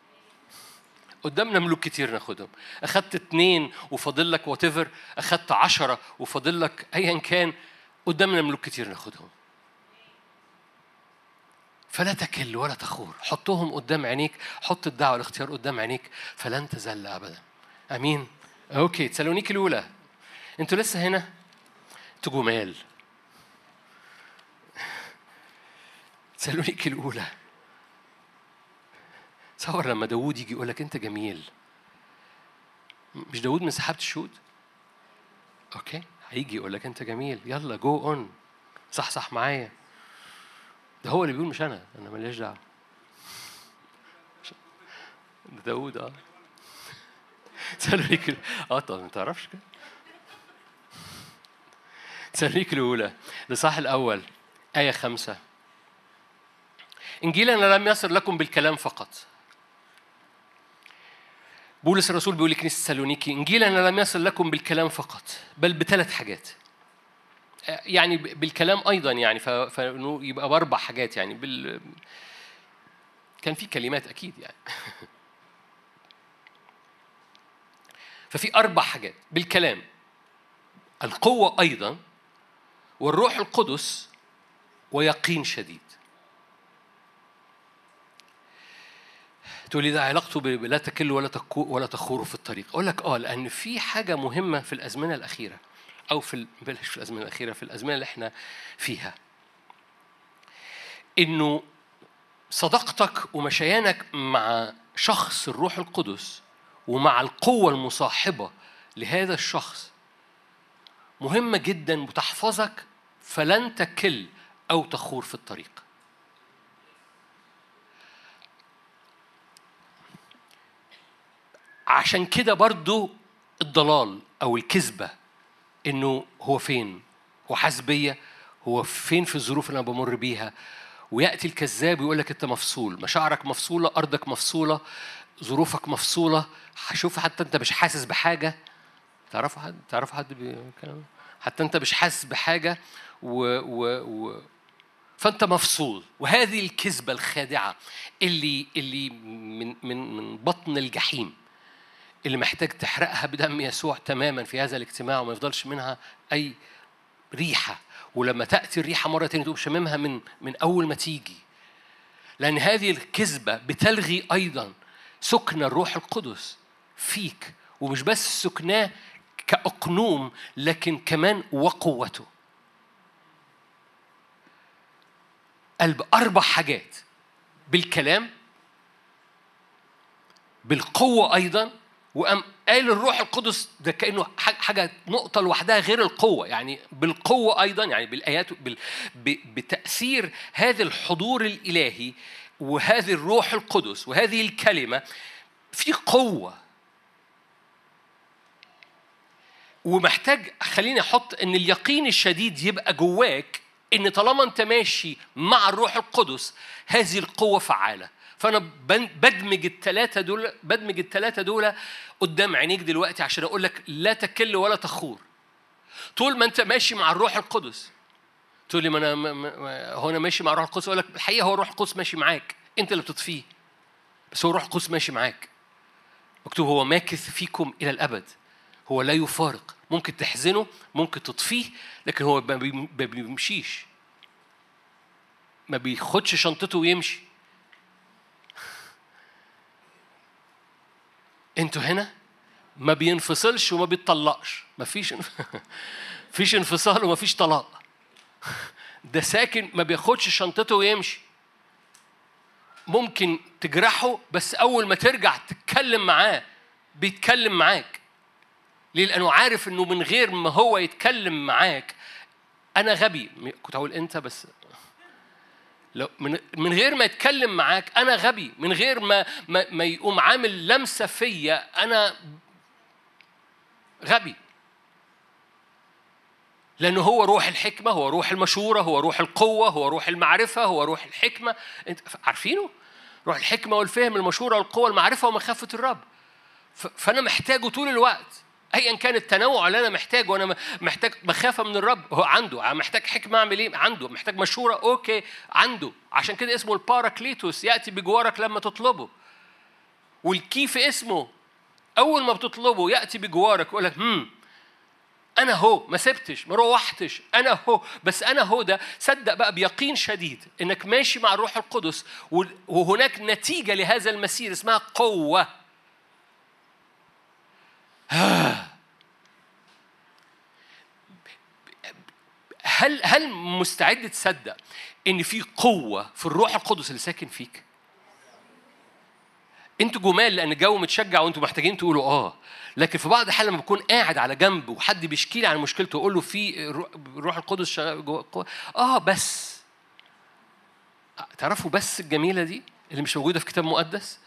قدامنا ملوك كتير ناخدهم. أخدت اتنين وفاضل لك what أخدت عشرة وفاضل لك ايا كان. قدامنا ملوك كتير ناخدهم. فلا تكل ولا تخور. حطهم قدام عينيك حط الدعوة والاختيار قدام عينيك فلن تزل أبدا. أمين. okay تسالونيك الأولى. أنتوا لسه هنا؟ أنتوا جمال تسالونيك الأولى. تصور لما داوود يجي يقول لك أنت جميل. مش داوود من سحابة الشهود؟ okay. هيجي يقول لك انت جميل يلا go on صحصح معايا. ده هو اللي بيقول مش أنا. أنا ماليش دعوة. ده داوود آه. (laughs) تسالونيك آه طب ما تعرفش كده. تسالونيك الاولى الاصحاح الأول. آية خمسة. انجيلنا لم يصل لكم بالكلام فقط. بولس الرسول بيقول لكنيسة سالونيكي إنجيلنا لم يصل لكم بالكلام فقط بل بثلاث حاجات. يعني بالكلام أيضا يعني فيبقى بأربع حاجات يعني بال كان في كلمات أكيد يعني. (laughs) ففي أربع حاجات بالكلام. القوة أيضا والروح القدس ويقين شديد. تقول لي ده علاقته لا تكل ولا ولا تخور في الطريق. أقول لك آه لأن في حاجة مهمة في الأزمنة الأخيرة أو في بلاش في الأزمنة الأخيرة في الأزمنة اللي إحنا فيها. إنه صداقتك ومشيانك مع شخص الروح القدس ومع القوة المصاحبة لهذا الشخص مهمة جدا وتحفظك فلن تكل أو تخور في الطريق. عشان كده برضو الضلال أو الكذبة إنه هو فين؟ هو حاسبية هو فين في الظروف اللي أنا بمر بيها؟ ويأتي الكذاب ويقول لك أنت مفصول. مشاعرك مفصولة أرضك مفصولة ظروفك مفصولة. هشوف حتى أنت مش حاسس بحاجة. تعرفوا حد؟ تعرفوا حد بيتكلم حتى أنت مش حاسس بحاجة و, و, و فأنت مفصول. وهذه الكذبة الخادعة اللي اللي من من من بطن الجحيم. اللي محتاج تحرقها بدم يسوع تماما في هذا الاجتماع وما يفضلش منها أي ريحة. ولما تأتي الريحة مرة تانية تقوم شممها من من أول ما تيجي. لأن هذه الكذبة بتلغي أيضا سكن الروح القدس فيك. ومش بس سكناه كأقنوم لكن كمان وقوته. قلب أربع حاجات. بالكلام بالقوة أيضا وقام قال الروح القدس ده كأنه حاجة نقطة لوحدها غير القوة. يعني بالقوة أيضا يعني بالآيات بال بتأثير هذا الحضور الإلهي وهذه الروح القدس وهذه الكلمة في قوة. ومحتاج خليني أحط إن اليقين الشديد يبقى جواك إن طالما أنت ماشي مع الروح القدس هذه القوة فعالة. فأنا بدمج الثلاثه دول بدمج الثلاثه دول قدام عينيك دلوقتي عشان أقول لك لا تكل ولا تخور. طول ما أنت ماشي مع الروح القدس تقول لي ما أنا هو أنا ماشي مع الروح القدس؟ أقول لك الحقيقة هو الروح القدس ماشي معاك. أنت اللي بتطفيه. بس هو الروح القدس ماشي معاك. مكتوب هو ماكث فيكم إلى الأبد. هو لا يفارق. ممكن تحزنه ممكن تطفيه لكن هو ما بيمشيش. ما بياخدش شنطته ويمشي. أنتوا هنا ما بينفصلش وما بيتطلقش. ما فيش (laughs) فيش انفصال وما فيش طلاق. ده ساكن ما بياخدش شنطته ويمشي. ممكن تجرحه بس أول ما ترجع تتكلم معاه بيتكلم معاك. ليه؟ لأنه عارف إنه من غير ما هو يتكلم معاك أنا غبي. كنت هقول أنت بس من غير ما يتكلم معاك أنا غبي. من غير ما ما, ما يقوم عامل لمسة فيا أنا غبي. لأنه هو روح الحكمة هو روح المشورة هو روح القوة هو روح المعرفة هو روح الحكمة. أنت عارفينه؟ روح الحكمة والفهم المشورة والقوة المعرفة ومخافة الرب. فأنا محتاجه طول الوقت. ايا كان التنوع اللي أنا محتاجه وأنا محتاج مخافه من الرب. هو عنده محتاج حكمة أعمل إيه؟ عنده. محتاج مشورة. okay عنده. عشان كده اسمه الباراكليتوس يأتي بجوارك لما تطلبه. والكيف اسمه أول ما بتطلبه يأتي بجوارك يقول لك أنا هو. ما سبتش ما روحتش. أنا هو. بس أنا هو ده صدق بقى بيقين شديد إنك ماشي مع الروح القدس وهناك نتيجة لهذا المسير اسمها قوة. هل هل مستعد تصدق إن في قوة في الروح القدس اللي ساكن فيك؟ أنتوا جمال لأن الجو متشجع وأنتوا محتاجين تقولوا آه. لكن في بعض الحال لما بكون قاعد على جنب وحد بيشكي لي عن مشكلته أقول له في الروح القدس شغال جوه آه بس. تعرفوا بس الجميلة دي اللي مش موجودة في كتاب مقدس؟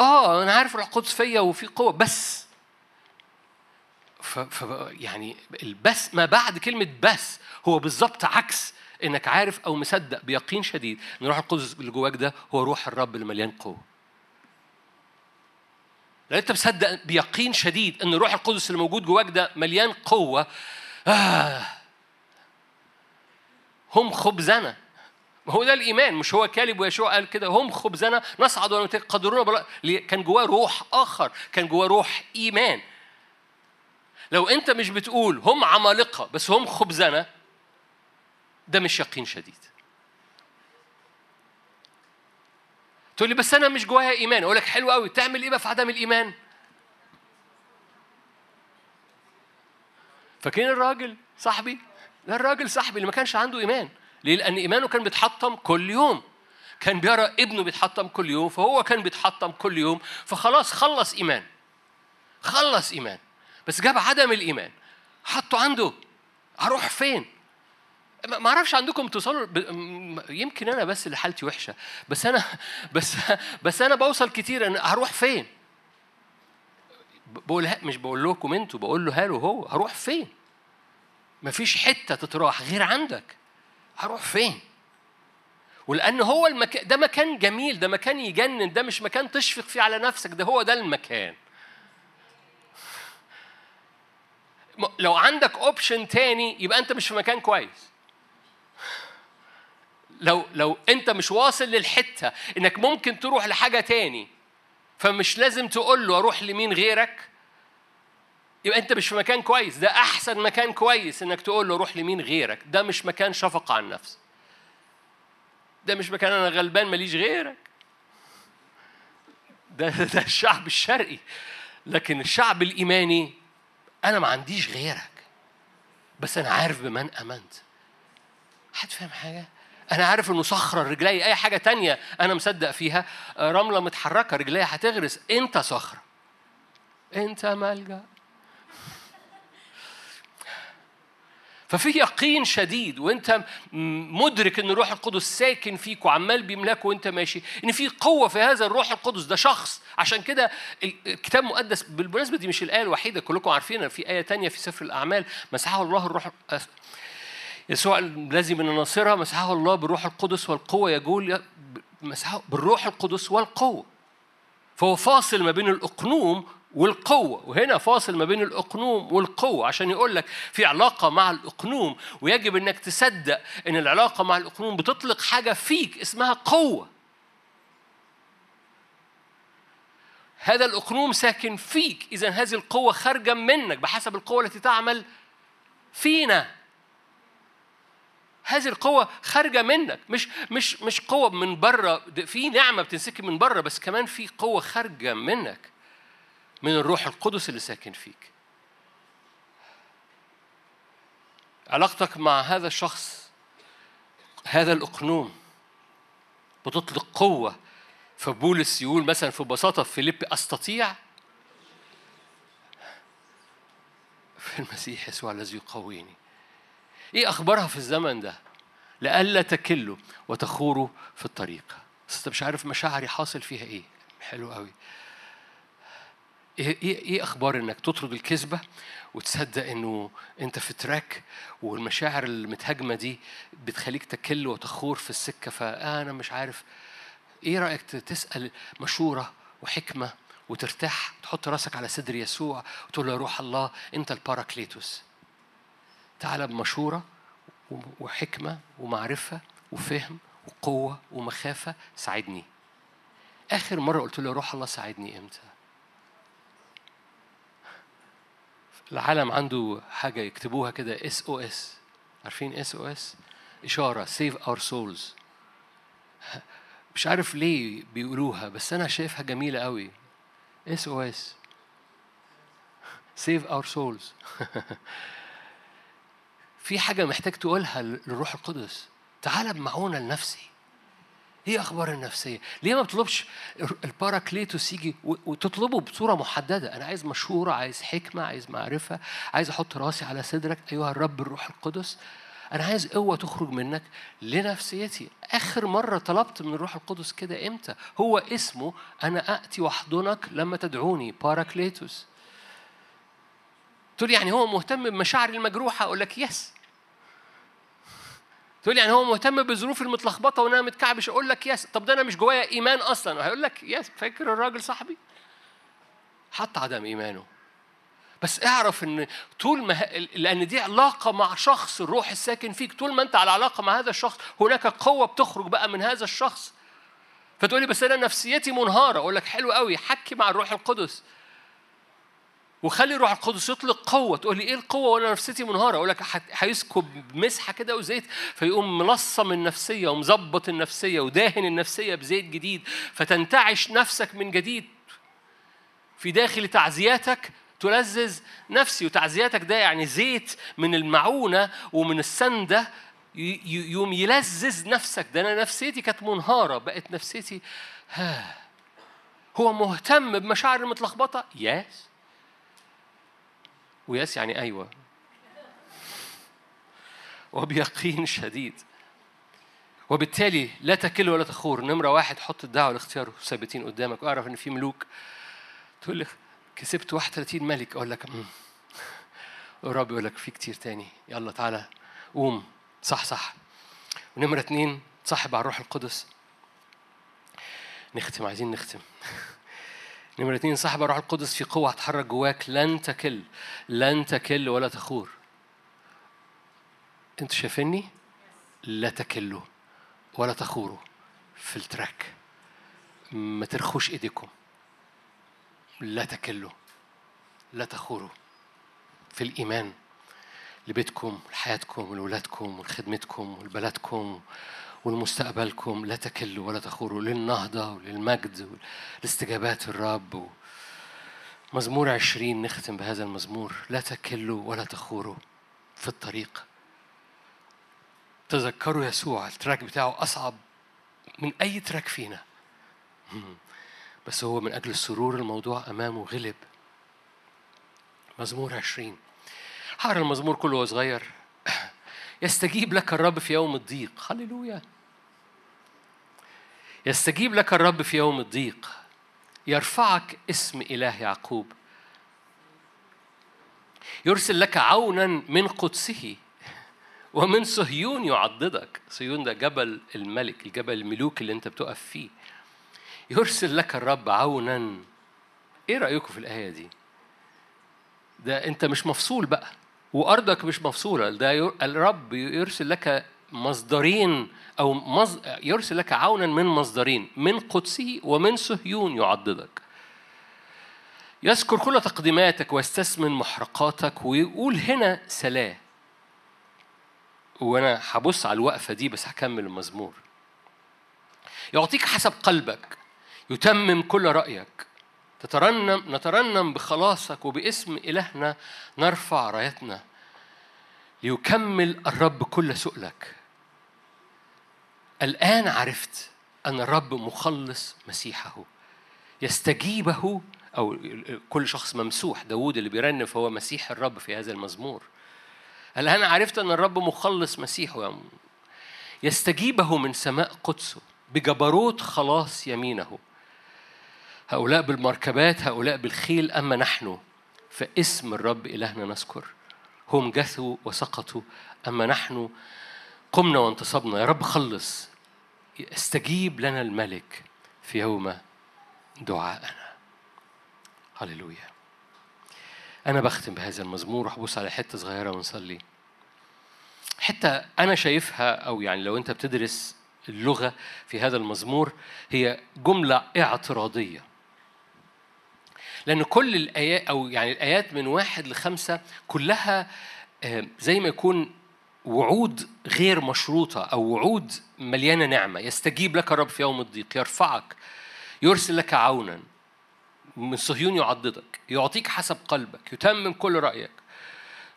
آه أنا عارف الروح القدس فيا وفي قوة بس. ف, ف يعني البس ما بعد كلمة بس هو بالظبط عكس إنك عارف أو مصدق بيقين شديد إن الروح القدس اللي جواك ده هو روح الرب اللي مليان قوة. لو أنت مصدق بيقين شديد إن الروح القدس اللي موجود جواك ده مليان قوة آه هم خبزنا. ما هو ده الإيمان مش هو كالب ويشوع قال كده هم خبزنا نصعد ولا قدرونا كان جواه روح آخر كان جواه روح إيمان. لو انت مش بتقول هم عمالقة بس هم خبزنا ده مش يقين شديد. تقول لي بس أنا مش جوايا إيمان. أقول لك حلو قوي تعمل إيه بقى في عدم الإيمان؟ فاكرين الراجل صاحبي؟ ده الراجل صاحبي اللي ما كانش عنده إيمان. ليه؟ لأن إيمانه كان بيتحطم كل يوم. كان بيرى ابنه بيتحطم كل يوم فهو كان بيتحطم كل يوم فخلاص خلص إيمان. خلص إيمان. بس جاب عدم الإيمان. حطه عنده. هروح فين؟ ما أعرفش عندكم توصلوا ب... يمكن أنا بس اللي حالتي وحشة. بس أنا بس بس أنا بوصل كتير. أنا هروح فين؟ بقول مش بقول لكم أنتوا بقول له هاله هو. هروح فين؟ مفيش حتة تتراح غير عندك. هروح فين؟ ولأن هو المكان ده مكان جميل ده مكان يجنن ده مش مكان تشفق فيه على نفسك ده هو ده المكان. لو عندك اوبشن تاني يبقى أنت مش في مكان كويس. لو لو أنت مش واصل للحتة إنك ممكن تروح لحاجة تاني فمش لازم تقول له أروح لمين غيرك. يبقى أنت مش في مكان كويس. ده أحسن مكان كويس إنك تقول له روح لمين غيرك. ده مش مكان شفقة على النفس. ده مش مكان أنا غلبان ماليش غيرك. ده ده الشعب الشرقي. لكن الشعب الإيماني أنا ما عنديش غيرك. بس أنا عارف بمن أمنت. حد فاهم حاجة؟ أنا عارف إنه صخرة رجلي أي حاجة تانية أنا مصدق فيها. رملة متحركة رجلي هتغرس. أنت صخرة. أنت ملجأ. ففي يقين شديد وانت مدرك إن الروح القدس ساكن فيك وعمال بيملاك وانت ماشي إن في قوة في هذا الروح القدس. ده شخص. عشان كده الكتاب المقدس بالمناسبة دي مش الآية الوحيدة كلكم عارفين في آية تانية في سفر الأعمال مسحه الله الروح يسوع الذي من الناصرة مسحه الله بالروح القدس والقوة. يقول مسحه بالروح القدس والقوة. فهو فاصل ما بين الأقنوم والقوة. وهنا فاصل ما بين الأقنوم والقوة. عشان يقول لك في علاقة مع الأقنوم ويجب أنك تصدق أن العلاقة مع الأقنوم بتطلق حاجة فيك اسمها قوة. هذا الأقنوم ساكن فيك. إذا هذه القوة خارجة منك بحسب القوة التي تعمل فينا. هذه القوة خارجة منك. مش مش مش قوة من بره في نعمة بتنسكب من بره بس كمان في قوة خارجة منك. من الروح القدس اللي ساكن فيك. علاقتك مع هذا الشخص هذا الأقنوم بتطلق قوة فبولس يقول مثلا في في فيليب أستطيع؟ في المسيح يسوع الذي يقويني. إيه أخبارها في الزمن ده؟ لئلا تكلوا وتخوروا في الطريق. بس انت مش عارف مشاعري حاصل فيها إيه؟ حلو قوي إيه إيه إيه أخبار انك تطرد الكذبة وتصدق انه انت في تراك والمشاعر المتهاجمة دي بتخليك تكل وتخور في السكة؟ فأنا مش عارف إيه رأيك تسأل مشورة وحكمة وترتاح تحط راسك على صدر يسوع وتقول له يا روح الله انت الباراكليتوس. تعالى بمشورة وحكمة ومعرفة وفهم وقوة ومخافة ساعدني. آخر مرة قلت له يا روح الله ساعدني إمتى؟ العالم عنده حاجة يكتبوها كده SOS عارفين SOS إشارة save our souls مش عارف ليه بيقولوها بس أنا شايفها جميلة قوي. SOS save our souls في حاجة محتاج تقولها للروح القدس. تعال بمعونة لنفسي. إيه أخبار النفسية؟ ليه ما بتطلبش الباراكليتوس يجي وتطلبه بصورة محددة؟ أنا عايز مشورة عايز حكمة عايز معرفة عايز أحط راسي على صدرك. أيها الرب الروح القدس أنا عايز قوة تخرج منك لنفسيتي. آخر مرة طلبت من الروح القدس كده إمتى؟ هو اسمه أنا اتي وأحضنك لما تدعوني باراكليتوس. تقول يعني هو مهتم بمشاعري المجروحة؟ أقول لك yes تقول يعني هو مهتم بظروفي المتلخبطة وأنا متكعبل أقول لك yes طب ده أنا مش جوايا إيمان أصلا. هيقول لك yes فاكر الراجل صاحبي؟ حط عدم إيمانه. بس اعرف إن طول ما لأن دي علاقة مع شخص الروح الساكن فيك. طول ما أنت على علاقة مع هذا الشخص هناك قوة بتخرج بقى من هذا الشخص. فتقولي بس أنا نفسيتي منهارة. أقول لك حلو قوي حكي مع الروح القدس. وخلي الروح القدس يطلق قوة. تقول لي إيه القوة؟ وأنا نفسيتي منهارة. أقول لك هيسكب مسحة كده وزيت فيقوم ملصم النفسية ومظبط النفسية وداهن النفسية بزيت جديد. فتنتعش نفسك من جديد. في داخل تعزياتك تلذذ نفسي وتعزياتك ده يعني زيت من المعونة ومن السندة. يوم يلذذ نفسك. ده أنا نفسيتي كانت منهارة. بقت نفسيتي ها هو مهتم بمشاعر المتلخبطة؟ يس ويس يعني أيوه. وبيقين شديد. وبالتالي لا تكل ولا تخور. نمرة واحد حط الدعوة والاختيار ثابتين قدامك. واعرف إن في ملوك تقول لي كسبت 31 ملك. أقول لك الرب يقول لك في كتير تاني. يلا تعالى قوم. صح صح. ونمرة اتنين صاحب على الروح القدس. نختم عايزين نختم. (laughs) نمرة اتنين صاحب الروح القدس في قوة هتحرك جواك لن تكل لن تكل ولا تخور. أنتوا شايفيني؟ لا تكلوا ولا تخوروا في التراك. ما ترخوش ايديكم. لا تكلوا لا تخوروا في الإيمان لبيتكم لحياتكم ولولادكم ولخدمتكم ولبلدكم ولمستقبلكم لا تكلوا ولا تخوروا للنهضة وللمجد ولاستجابات الرب. مزمور عشرين نختم بهذا المزمور. لا تكلوا ولا تخوروا في الطريق. تذكروا يسوع ال track بتاعه أصعب من أي track فينا. بس هو من أجل السرور الموضوع أمامه غلب. مزمور عشرين. هقرا المزمور كله صغير. يستجيب لك الرب في يوم الضيق. هللويا. يستجيب لك الرب في يوم الضيق. يرفعك اسم إله يعقوب. يرسل لك عونا من قدسه ومن صهيون يعضدك. صهيون ده جبل الملك الجبل الملوك اللي انت بتقف فيه. يرسل لك الرب عونا. إيه رأيكم في الآية دي؟ ده انت مش مفصول بقى. وأرضك مش مفصولة. ده الرب يرسل لك مصدرين أو مص... يرسل لك عونا من مصدرين من قدسه ومن صهيون يعضدك. يذكر كل تقديماتك ويستثمن محرقاتك ويقول هنا سلاه وأنا هبص على الوقفة دي بس هكمل المزمور. يعطيك حسب قلبك يتمم كل رأيك. تترنم نترنم بخلاصك وباسم إلهنا نرفع رايتنا ليكمل الرب كل سؤلك. الآن عرفت أن الرب مخلص مسيحه يستجيبه أو كل شخص ممسوح. داود اللي بيرنم فهو مسيح الرب في هذا المزمور. الآن عرفت أن الرب مخلص مسيحه يستجيبه من سماء قدسه بجبروت خلاص يمينه. هؤلاء بالمركبات هؤلاء بالخيل أما نحن فاسم الرب إلهنا نذكر. هم جثوا وسقطوا أما نحن قمنا وانتصبنا. يا رب خلص. استجيب لنا الملك في يوم دعائنا. هللويا. أنا بختم بهذا المزمور وهبص على حتة صغيرة ونصلي. حتة أنا شايفها أو يعني لو أنت بتدرس اللغة في هذا المزمور هي جملة اعتراضية. لأن كل الآيات أو يعني الآيات من واحد لخمسة كلها آه، زي ما يكون وعود غير مشروطة أو وعود مليانة نعمة. يستجيب لك الرب في يوم الضيق يرفعك يرسل لك عونا من صهيون يعضدك يعطيك حسب قلبك يتمم كل رأيك.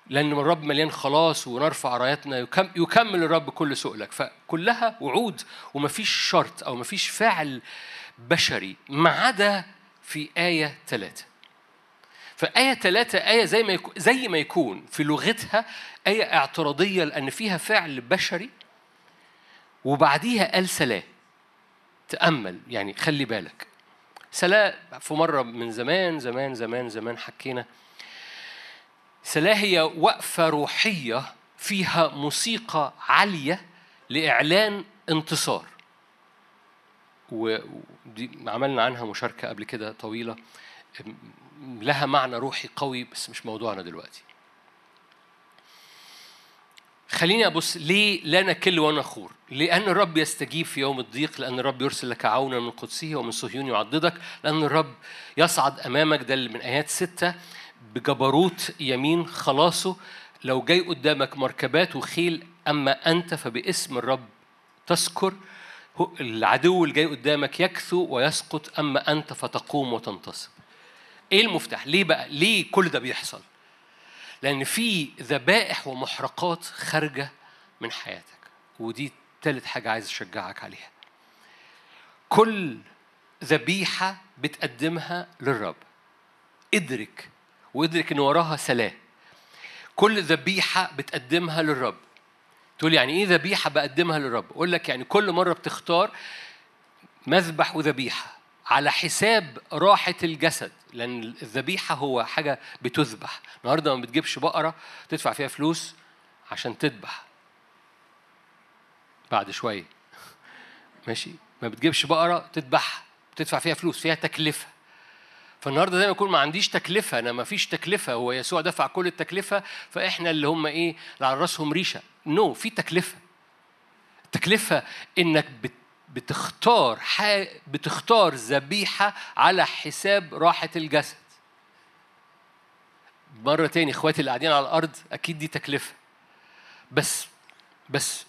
لأن الرب مليان خلاص ونرفع رايتنا يكمل الرب كل سؤلك فكلها وعود ومفيش شرط أو مفيش فعل بشري ما عدا في آية ثلاثة فآية ثلاثة آية زي ما يكون زي ما يكون في لغتها آية اعتراضية لأن فيها فعل بشري وبعديها قال سلام. تأمل يعني خلي بالك. سلام في مرة من زمان زمان زمان زمان حكينا. سلاه هي وقفة روحية فيها موسيقى عالية لإعلان انتصار. ودي عملنا عنها مشاركة قبل كده طويلة. لها معنى روحي قوي بس مش موضوعنا دلوقتي. خليني أبص ليه لا نكل ونخور لأن الرب يستجيب في يوم الضيق لأن الرب يرسل لك عونا من قدسه ومن صهيون يعضدك لأن الرب يصعد أمامك. ده من آيات ستة. بجبروت يمين خلاصه لو جاي قدامك مركبات وخيل أما أنت فباسم الرب تذكر. العدو اللي جاي قدامك يكثو ويسقط أما أنت فتقوم وتنتصب إيه المفتاح؟ ليه بقى؟ ليه كل ده بيحصل؟ لأن في ذبائح ومحرقات خارجة من حياتك ودي تالت حاجة عايز أشجعك عليها كل ذبيحة بتقدمها للرب ادرك وادرك إن وراها سلام كل ذبيحة بتقدمها للرب تقول يعني إيه ذبيحة بقدمها للرب؟ أقول لك يعني كل مرة بتختار مذبح وذبيحة على حساب راحة الجسد لأن الذبيحة هو حاجة بتذبح. النهاردة ما بتجيبش بقرة تدفع فيها فلوس عشان تذبح. بعد شوية. ماشي؟ ما بتجيبش بقرة تذبح تدفع فيها فلوس فيها تكلفة. فالنهارده زي ما يكون ما عنديش تكلفة أنا ما فيش تكلفة هو يسوع دفع كل التكلفة فإحنا اللي هم إيه اللي على راسهم ريشة. نو no, في تكلفة. التكلفة إنك بت بتختار بتختار ذبيحة على حساب راحة الجسد. مرة تاني إخواتي اللي قاعدين على الأرض أكيد دي تكلفة. بس بس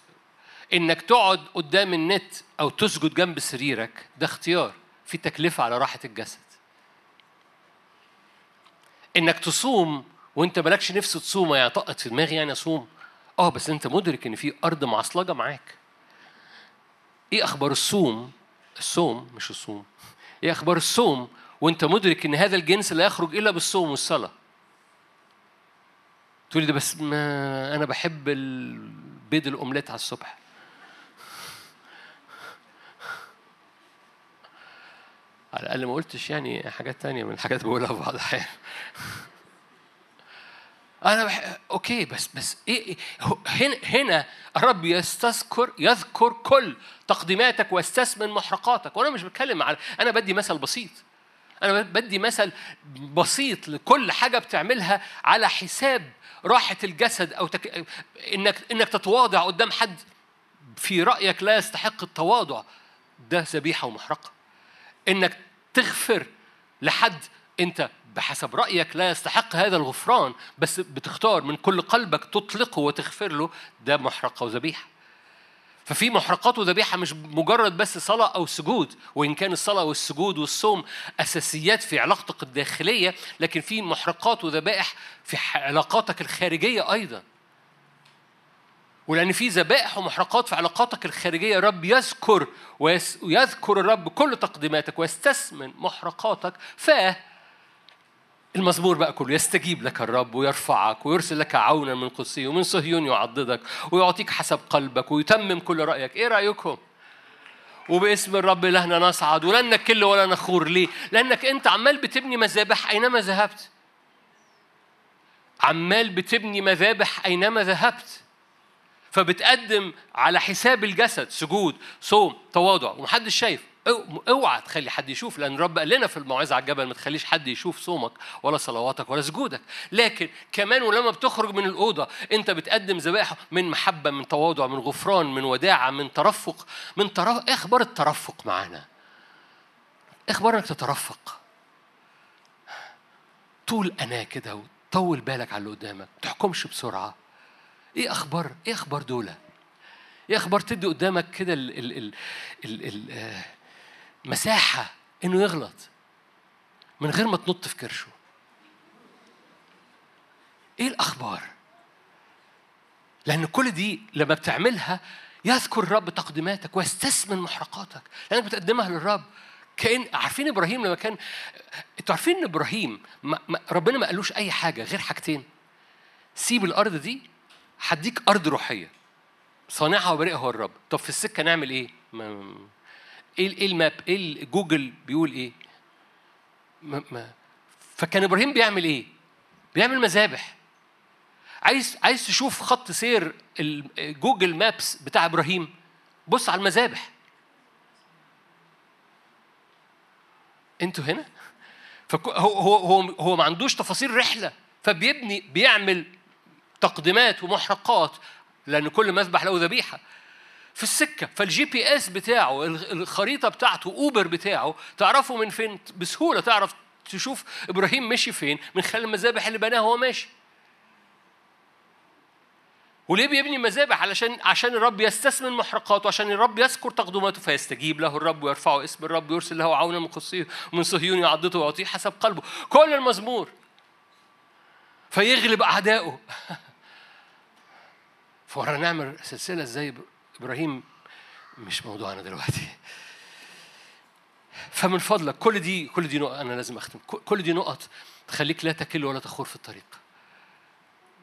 إنك تقعد قدام النت أو تسجد جنب سريرك ده اختيار. في تكلفة على راحة الجسد. إنك تصوم وأنت مالكش نفس تصوم يعني طقت في دماغي يعني أصوم. آه بس أنت مدرك إن في أرض معصلجة معاك. إيه أخبار الصوم؟ الصوم مش الصوم. إيه أخبار الصوم؟ وإنت مدرك إن هذا الجنس لا يخرج إلا بالصوم والصلاة. تقولي ده بس ما أنا بحب البيض الأومليت على الصبح. على الأقل ما قلتش يعني حاجات تانية من الحاجات بقولها في بعض الأحيان. أنا بح... أوكي بس بس إيه, إيه؟ هنا هنا الرب يستذكر يذكر كل تقديماتك ويستثمن محرقاتك. وأنا مش بتكلم على أنا بدي مثل بسيط. أنا بدي مثل بسيط لكل حاجة بتعملها على حساب راحة الجسد أو تك... إنك إنك تتواضع قدام حد في رأيك لا يستحق التواضع. ده ذبيحة ومحرقة. إنك تغفر لحد. أنت بحسب رأيك لا يستحق هذا الغفران بس بتختار من كل قلبك تطلقه وتغفر له. ده محرقة وذبيحة. ففي محرقات وذبيحة مش مجرد بس صلاة أو سجود وإن كان الصلاة والسجود والصوم أساسيات في علاقتك الداخلية لكن في محرقات وذبائح في علاقاتك الخارجية أيضا. ولأن في ذبائح ومحرقات في علاقاتك الخارجية رب يذكر ويذكر الرب كل تقديماتك ويستثمن محرقاتك ف المزمور بقى كله يستجيب لك الرب ويرفعك ويرسل لك عونا من قدسه ومن صهيون يعضدك ويعطيك حسب قلبك ويتمم كل رأيك إيه رأيكم؟ وباسم الرب إلهنا نصعد ولن نكل ولا نخور ليه؟ لأنك أنت عمال بتبني مذابح أينما ذهبت عمال بتبني مذابح أينما ذهبت فبتقدم على حساب الجسد سجود صوم تواضع. ومحدش شايف. اوعى تخلي حد يشوف لأن رب قال لنا في الموعظة على الجبل ما تخليش حد يشوف صومك ولا صلواتك ولا سجودك. لكن كمان ولما بتخرج من الأوضة أنت بتقدم ذبائح من محبة من تواضع من غفران من وداعة من ترفق. من ترف... إيه أخبار الترفق معانا؟ أخبار انك تترفق. طول أنا كده وطول بالك على اللي قدامك تحكمش بسرعة. إيه أخبار؟ إيه أخبار دول إيه أخبار تدي قدامك كده ال ال ال ال ال آه إنه يغلط من غير ما تنط في كرشه. إيه الأخبار؟ لأن كل دي لما بتعملها يذكر الرب تقديماتك ويستثمن محرقاتك. لأنك بتقدمها للرب. كأن عارفين إبراهيم لما كان أنتوا عارفين إن إبراهيم ما... ما... ربنا ما قالوش أي حاجة غير حاجتين؟ سيب الأرض دي هديك أرض روحية. صانعها وبارئها هو الرب. طب في السكة نعمل إيه؟ ما... إيه إيه ال map؟ إيه جوجل بيقول إيه؟ ما ما فكان إبراهيم بيعمل إيه؟ بيعمل مذابح. عايز عايز تشوف خط سير Google Maps بتاع إبراهيم؟ بص على المذابح. أنتوا هنا؟ فهو هو هو هو ما عندوش تفاصيل رحلة. فبيبني بيعمل تقديمات ومحرقات لأن كل مذبح له ذبيحه في السكة فال GPS بتاعه الخريطة بتاعته Uber بتاعه تعرفه من فين؟ بسهولة تعرف تشوف إبراهيم مشي فين من خلال المذابح اللي بناها وهو ماشي. وليه بيبني مذابح علشان عشان الرب يستثمن محرقاته عشان الرب يذكر تقدماته فيستجيب له الرب ويرفعه اسم الرب يرسل له عونا من قصيه ومن صهيون يعضده ويعطيه حسب قلبه. كل المزمور فيغلب اعدائه (laughs) فورا نعمل سلسلة زي إبراهيم مش موضوعنا دلوقتي. فمن فضلك كل دي كل دي نقط أنا لازم أختم. كل دي نقط تخليك لا تكل ولا تخور في الطريق.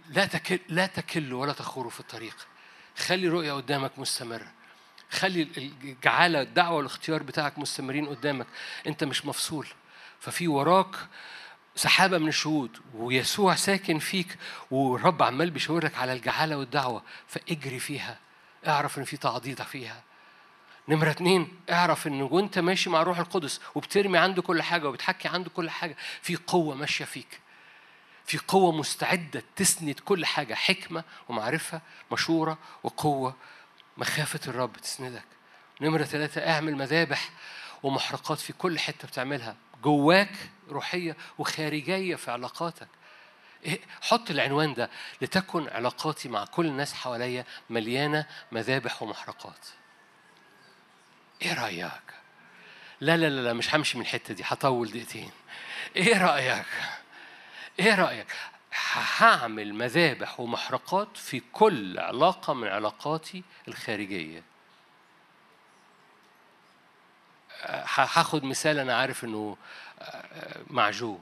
لا تكل لا تكل ولا تخور في الطريق. خلي رؤية قدامك مستمرة. خلي الجعالة الدعوة والاختيار بتاعك مستمرين قدامك. أنت مش مفصول. ففي وراك سحابة من الشهود ويسوع ساكن فيك والرب عمال بيشاورك على الجعالة والدعوة فاجري فيها اعرف إن في تعضيد فيها. نمرة اتنين اعرف إن وأنت ماشي مع الروح القدس وبترمي عنده كل حاجة وبتحكي عنده كل حاجة في قوة ماشية فيك. في قوة مستعدة تسند كل حاجة حكمة ومعرفة مشورة وقوة مخافة الرب تسندك. نمرة ثلاثة اعمل مذابح ومحرقات في كل حتة بتعملها. جواك روحية وخارجية في علاقاتك. إيه، حط العنوان ده لتكن علاقاتي مع كل الناس حواليا مليانة مذابح ومحرقات. إيه رأيك؟ لا لا لا مش همشي من الحتة دي هطول دقيقتين. إيه رأيك؟ إيه رأيك؟ هعمل مذابح ومحرقات في كل علاقة من علاقاتي الخارجية. هاخد مثال أنا عارف إنه مع جو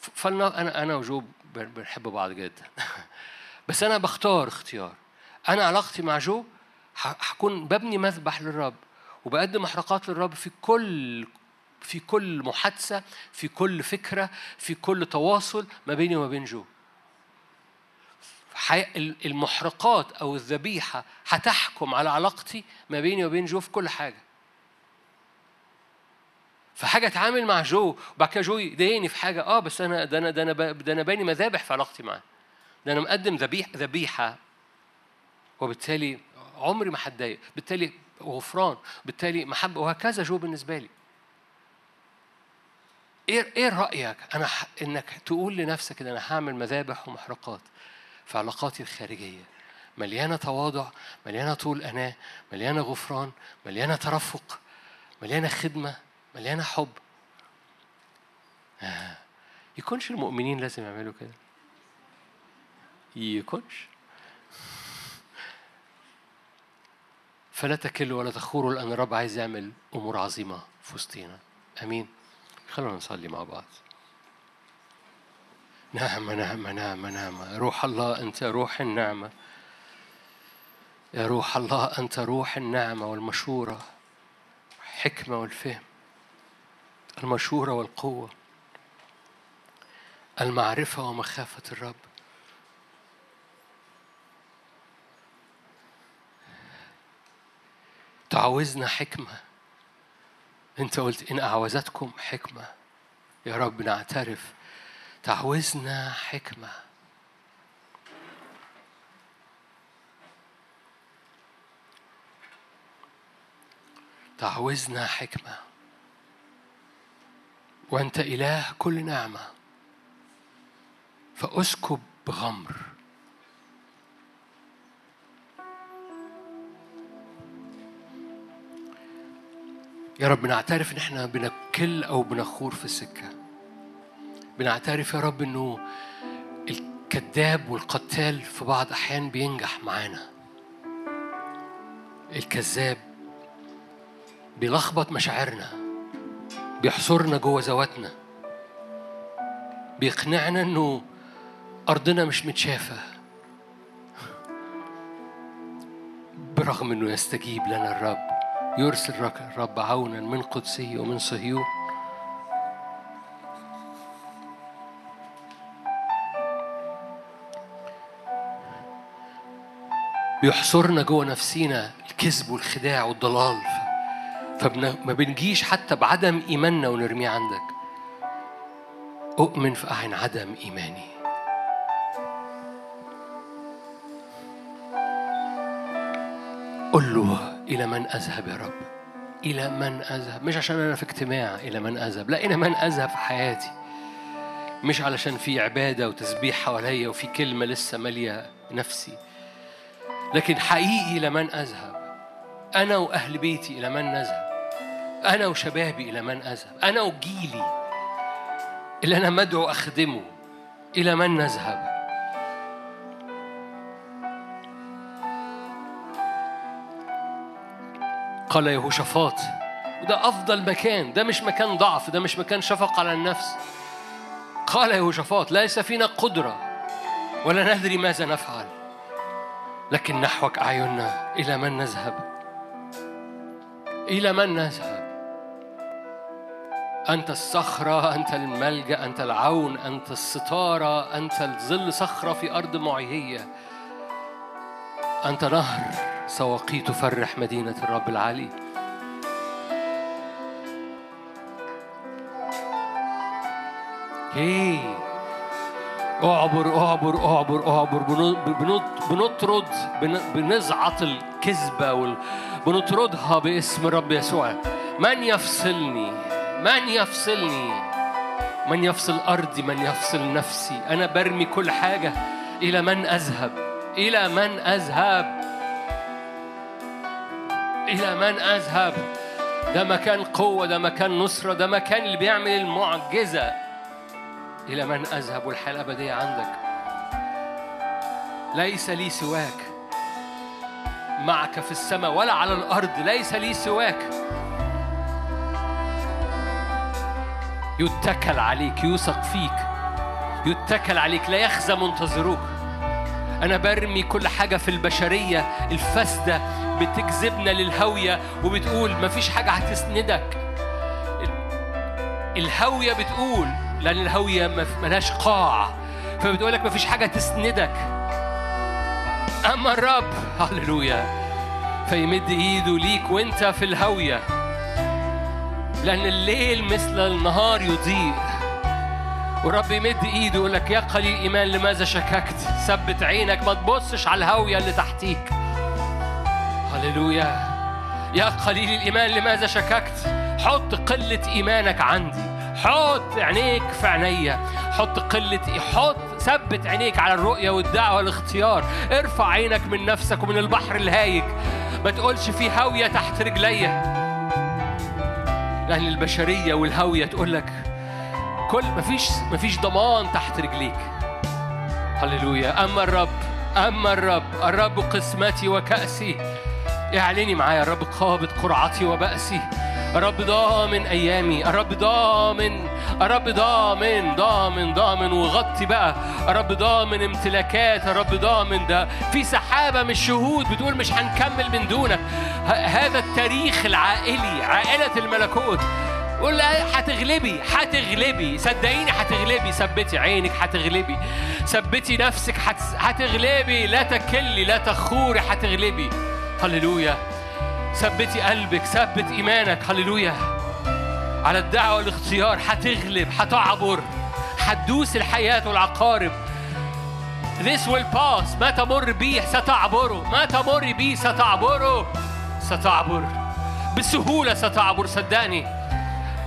فانا أنا أنا وجو بنحب بعض جدا. (laughs) بس أنا بختار اختيار. أنا علاقتي مع جو هكون ببني مذبح للرب وبقدم محرقات للرب في كل في كل محادثة في كل فكرة في كل تواصل ما بيني وما بين جو. المحرقات أو الذبيحة هتحكم على علاقتي ما بيني وبين جو في كل حاجة. فحاجة أتعامل مع جو وبعد كده جو يضايقني في حاجة آه بس أنا ده أنا ده أنا ده أنا باني مذابح في علاقتي معاه. ده أنا مقدم ذبيح ذبيحة. وبالتالي عمري ما هتضايق بالتالي غفران. بالتالي محبة وهكذا جو بالنسبة لي. إيه إيه رأيك؟ أنا ح... إنك تقول لنفسك إن أنا هعمل مذابح ومحرقات في علاقاتي الخارجية. مليانة تواضع مليانة طول أناة مليانة غفران مليانة ترفق مليانة خدمة. مليانة حب. آه. يكونش المؤمنين لازم يعملوا كده. يكونش. فلا تكلوا ولا تخوروا لأن الرب عايز يعمل أمور عظيمة في وسطينا. أمين. خلونا نصلي مع بعض. نعمة نعمة نعمة نعمة روح الله أنت روح النعمة. يا روح الله أنت روح النعمة والمشورة. الحكمة والفهم. المشورة والقوة المعرفة ومخافة الرب. تعوزنا حكمة. انت قلت إن أعوزتكم حكمة. يا رب نعترف. تعوزنا حكمة. تعوزنا حكمة. وأنت إله كل نعمة. فأسكب بغمر. يا رب بنعترف إن إحنا بنكل أو بنخور في السكة. بنعترف يا رب إنه الكذاب والقتال في بعض أحيان بينجح معانا. الكذاب بيلخبط مشاعرنا. بيحصرنا جوه ذواتنا. بيقنعنا إنه أرضنا مش متشافة. برغم إنه يستجيب لنا الرب. يرسل الرب عونا من قدسه ومن صهيون. بيحصرنا جوه نفسينا الكذب والخداع والضلال. فما بنجيش حتى بعدم إيماننا ونرميه عندك. أؤمن في أعين عدم إيماني. قل له إلى من أذهب يا رب؟ إلى من أذهب؟ مش عشان أنا في اجتماع إلى من أذهب؟ لا إلى من أذهب في حياتي. مش علشان في عبادة وتسبيح حواليا وفي كلمة لسه مالية نفسي. لكن حقيقي إلى من أذهب؟ أنا وأهل بيتي إلى من نذهب؟ أنا وشبابي إلى من أذهب؟ أنا وجيلي اللي أنا مدعو أخدمه إلى من نذهب؟ قال يهوشافاط وده أفضل مكان ده مش مكان ضعف ده مش مكان شفقة على النفس. قال يهوشافاط ليس فينا قدرة ولا ندري ماذا نفعل لكن نحوك أعيننا إلى من نذهب؟ إلى من نذهب؟ أنت الصخرة أنت الملجأ أنت العون أنت الستارة أنت الظل صخرة في أرض معيية أنت نهر سواقي تفرح مدينة الرب العلي هي. أعبر أعبر أعبر أعبر. بنطرد بنزعط الكذبة. بنطردها باسم الرب يسوع. من يفصلني؟ من يفصلني؟ من يفصل أرضي من يفصل نفسي. أنا برمي كل حاجة. إلى من أذهب؟ إلى من أذهب؟ إلى من أذهب؟ ده مكان قوة ده مكان نصرة ده مكان اللي بيعمل المعجزة. إلى من أذهب؟ والحياة الأبدية عندك. ليس لي سواك. معك في السماء ولا على الأرض. ليس لي سواك. يتكل عليك يوثق فيك. يتكل عليك لا يخزى منتظروك. أنا برمي كل حاجة في البشرية الفاسدة بتجذبنا للهوية وبتقول مفيش حاجة هتسندك. الهوية بتقول لأن الهوية ملهاش قاع. فبتقول لك مفيش حاجة تسندك. أما الرب هللويا فيمد إيده ليك وأنت في الهوية. لأن الليل مثل النهار يضيء. ورب يمد إيده يقول لك يا قليل إيمان لماذا شككت؟ ثبت عينك ما تبصش على الهاوية اللي تحتيك. هللويا. يا قليل الإيمان لماذا شككت؟ حط قلة إيمانك عندي. حط عينيك في عينيا. حط قلة حط ثبت عينيك على الرؤية والدعوة والاختيار. ارفع عينك من نفسك ومن البحر الهايج. ما تقولش في هاوية تحت رجليا. لأن البشرية والهاوية تقول لك كل مفيش مفيش ضمان تحت رجليك. هللويا. أما الرب أما الرب الرب قسمتي وكأسي. اعلني معايا الرب قابض قرعتي وبأسي. الرب ضامن أيامي الرب ضامن الرب ضامن ضامن ضامن وغطي بقى. الرب ضامن امتلاكات الرب ضامن ده. في سحابة من الشهود بتقول مش هنكمل من دونك. هذا التاريخ العائلي عائلة الملكوت. قول لها هتغلبي هتغلبي. صدقيني هتغلبي. ثبتي عينك هتغلبي. ثبتي نفسك هتغلبي. لا تكلي لا تخوري هتغلبي. هللويا. ثبتي قلبك ثبت إيمانك. هللويا. على الدعوة والاختيار هتغلب هتعبر هتدوس الحياة والعقارب. This will pass. ما تمر بيه ستعبره. ما تمر بيه ستعبره ستعبر. بسهولة ستعبر صدقني.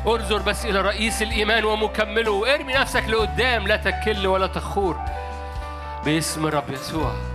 انظر بس إلى رئيس الإيمان ومكمله. ارمي نفسك لقدام. لا تكل ولا تخور. باسم الرب يسوع.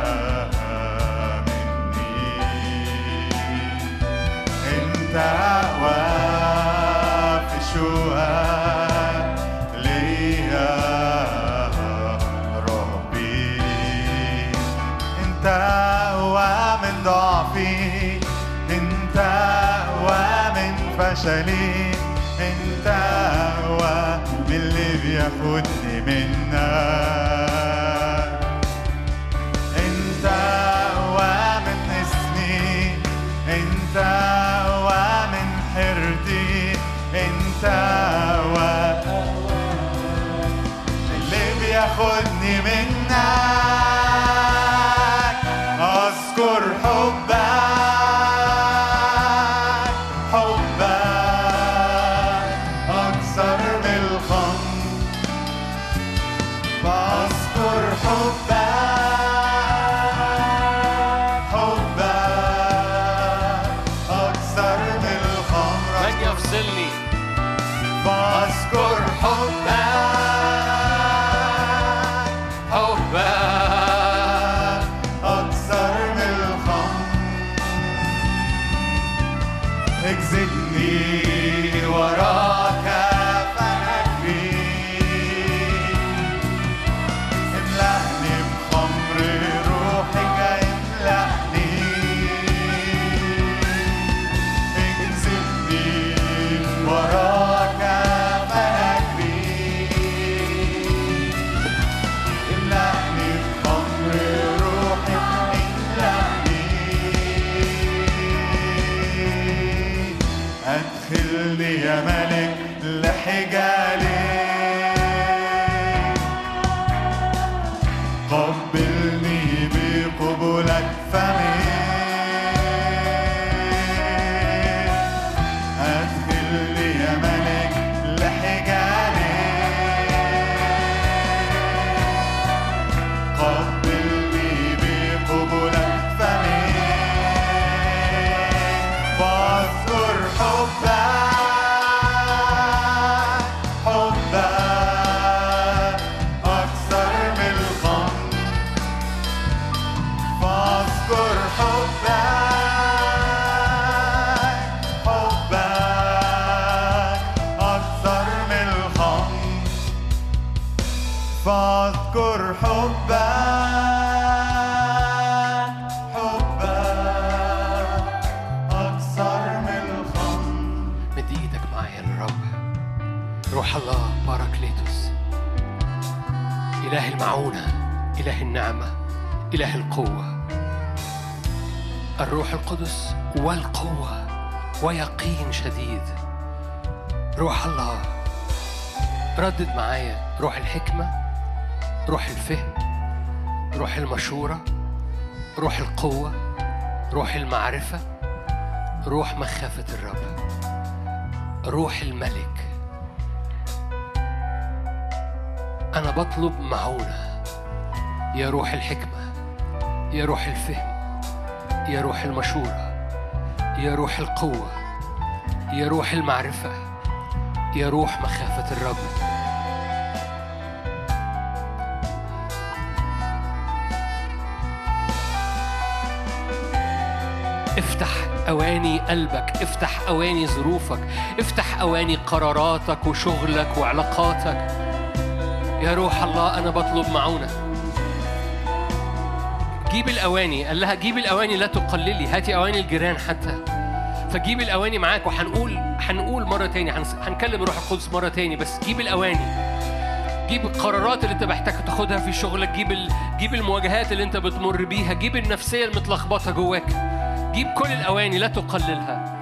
انت انت ومن اللي بياخدني منك. foot. يا ملك قبلني إله القوة. الروح القدس والقوة ويقين شديد. روح الله. ردد معايا روح الحكمة روح الفهم روح المشورة روح القوة روح المعرفة روح مخافة الرب روح الملك. أنا بطلب معونة. يا روح الحكمة. يا روح الفهم يا روح المشورة يا روح القوة يا روح المعرفة يا روح مخافة الرب. افتح أواني قلبك افتح أواني ظروفك افتح أواني قراراتك وشغلك وعلاقاتك. يا روح الله أنا بطلب معونة. جيب الأواني. قال لها جيب الأواني لا تقللي هاتي أواني الجيران حتى. فجيب الأواني معاك وهنقول هنقول مرة تاني هنكلم روح القدس مرة تاني. بس جيب الأواني. جيب القرارات اللي انت محتاج تاخدها في شغلك. جيب ال... جيب المواجهات اللي انت بتمر بيها. جيب النفسية المتلخبطة جواك. جيب كل الأواني لا تقللها.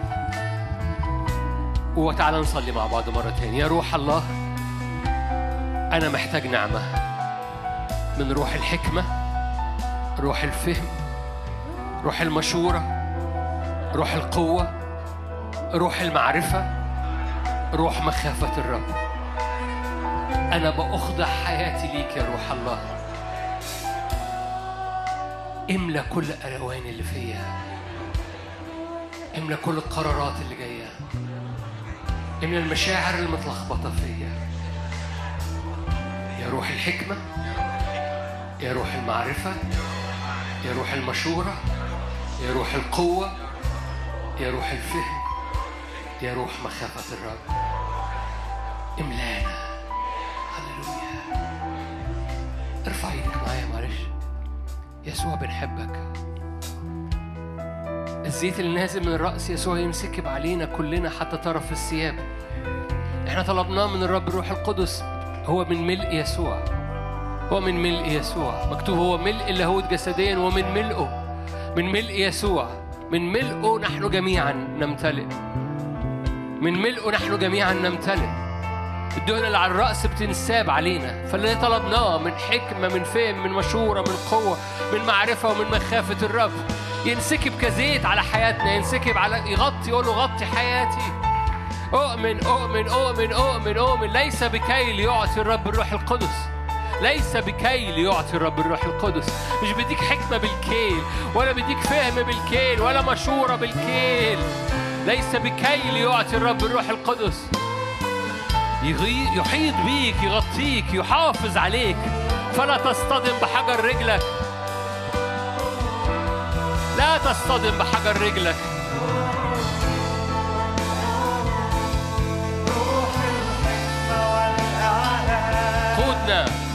وتعالى نصلي مع بعض مرة تاني. يا روح الله أنا محتاج نعمة من روح الحكمة. روح الفهم روح المشورة روح القوة روح المعرفة روح مخافة الرب. أنا بأخضع حياتي ليك يا روح الله. املى كل الألوان اللي فيا. املى كل القرارات اللي جاية. املى المشاعر المتلخبطة فيا. يا روح الحكمة يا روح المعرفة يا روح المشورة يا روح القوة يا روح الفهم يا روح مخافة الرب. املانا. هللويا. ارفع إيدك معايا معلش. يسوع بنحبك. الزيت اللي نازل من الرأس يسوع يمسكب علينا كلنا حتى طرف الثياب. إحنا طلبناه من الرب الروح القدس. هو من ملء يسوع. هو من ملء يسوع. مكتوب هو ملء اللاهوت جسديا ومن ملئه من ملء يسوع. من ملئه نحن جميعا نمتلئ. من ملئه نحن جميعا نمتلئ. الدهن اللي على الرأس بتنساب علينا. فاللي طلبناه من حكمة من فهم من مشورة من قوة من معرفة ومن مخافة الرب. ينسكب كزيت على حياتنا ينسكب على يغطي يقول له غطي حياتي. أؤمن أؤمن أؤمن أؤمن أؤمن. ليس بكيل يعطي الرب الروح القدس. ليس بكيل يعطي الرب الروح القدس. مش بيديك حكمة بالكيل ولا بيديك فهم بالكيل ولا مشورة بالكيل. ليس بكيل يعطي الرب الروح القدس. يحيط بيك يغطيك يحافظ عليك. فلا تصطدم بحجر رجلك. لا تصطدم بحجر رجلك. قودنا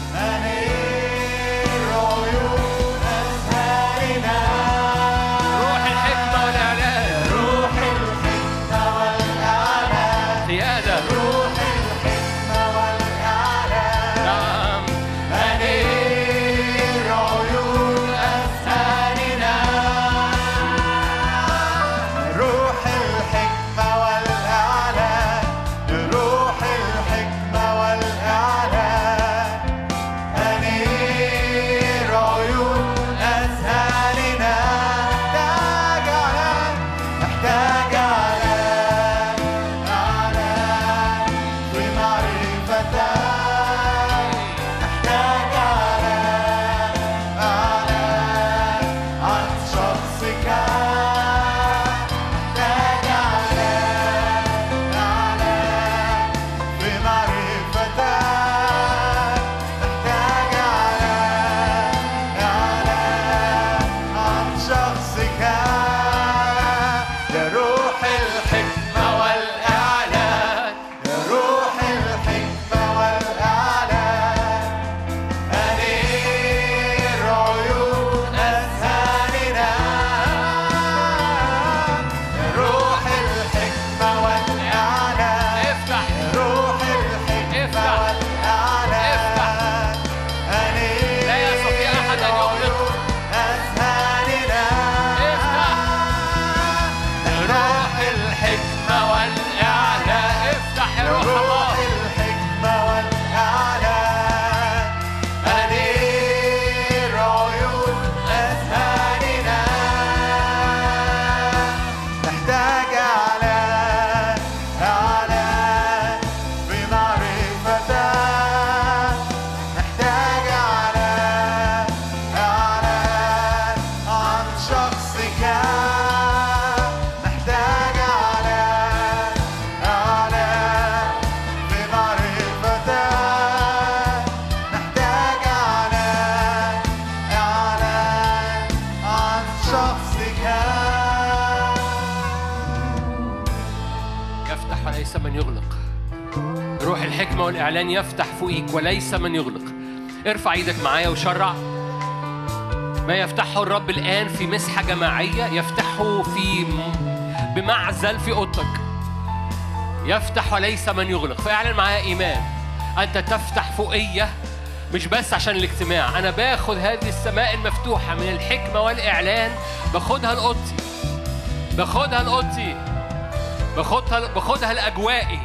الحكمة والإعلان يفتح فوقيك وليس من يغلق. ارفع إيدك معايا وشرع. ما يفتحه الرب الآن في مسحة جماعية يفتحه في بمعزل في أوضتك. يفتح وليس من يغلق. فاعلن معايا إيمان. أنت تفتح فوقية مش بس عشان الاجتماع. أنا باخد هذه السماء المفتوحة من الحكمة والإعلان. باخدها لأوضتي. باخدها لأوضتي. باخدها باخدها لأجوائي.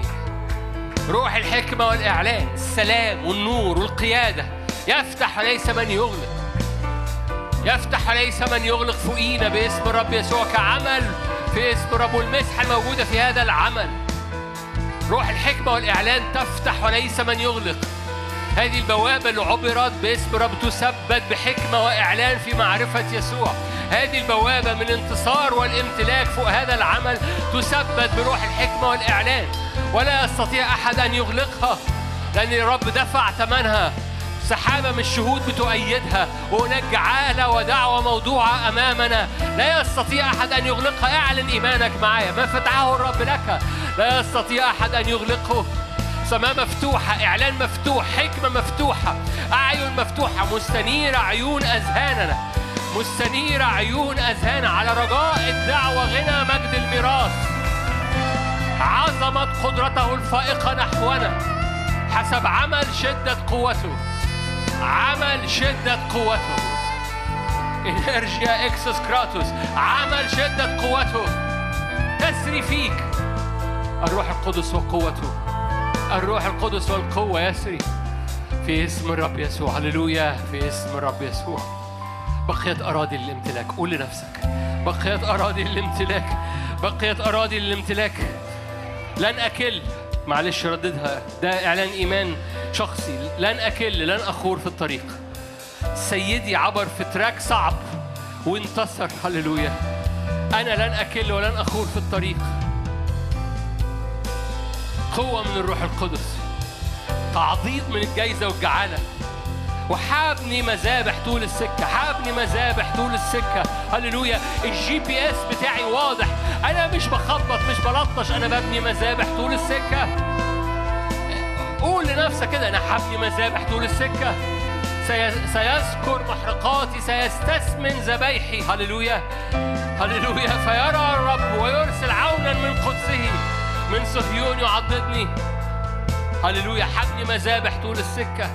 روح الحكمة والإعلان السلام والنور والقيادة. يفتح وليس من يغلق. يفتح وليس من يغلق فوقينا باسم الرب يسوع كعمل في اسم الرب والمسحة الموجودة في هذا العمل. روح الحكمة والإعلان تفتح وليس من يغلق. هذه البوابة اللي عبرت باسم الرب تثبت بحكمة وإعلان في معرفة يسوع. هذه البوابة من الانتصار والامتلاك فوق هذا العمل تثبت بروح الحكمة والإعلان. ولا يستطيع أحد أن يغلقها لأن الرب دفع ثمنها. سحابة من الشهود بتؤيدها وهناك جعالة ودعوة موضوعة أمامنا. لا يستطيع أحد أن يغلقها. اعلن إيمانك معايا. ما فتحه الرب لك. لا يستطيع أحد أن يغلقه. سماء مفتوحة إعلان مفتوح حكمة مفتوحة أعين مفتوحة مستنيرة عيون أذهاننا. مستنيرة عيون أذهاننا على رجاء الدعوة غنى مجد الميراث. عظمت قدرته الفائقة نحونا. حسب عمل شدة قوته. عمل شدة قوته. إنرجيا إكسس كراتوس. عمل شدة قوته. تسري فيك. الروح القدس وقوته. الروح القدس والقوة يسري. في اسم الرب يسوع. هللويا. في اسم الرب يسوع. بقيت أراضي للامتلاك قول لنفسك. بقيت أراضي للامتلاك بقيت أراضي للامتلاك لن أكل. معلش رددها. ده إعلان إيمان شخصي. لن أكل. لن أخور في الطريق. سيدي عبر في تراك صعب وانتصر. هللويا. أنا لن أكل ولن أخور في الطريق. قوة من الروح القدس. تعضيد من الجايزة والجعالة. وهابني مذابح طول السكة هابني مذابح طول السكة. هللويا ال GPS بتاعي واضح. أنا مش بخبط مش بلطش أنا ببني مذابح طول السكة. قول لنفسك كده أنا هابني مذابح طول السكة. سي- سيذكر محرقاتي سيستسمن ذبايحي. هللويا هللويا. فيرى الرب ويرسل عونا من قدسه. من صهيون يعضدني. هللويا حبني مذابح طول السكة.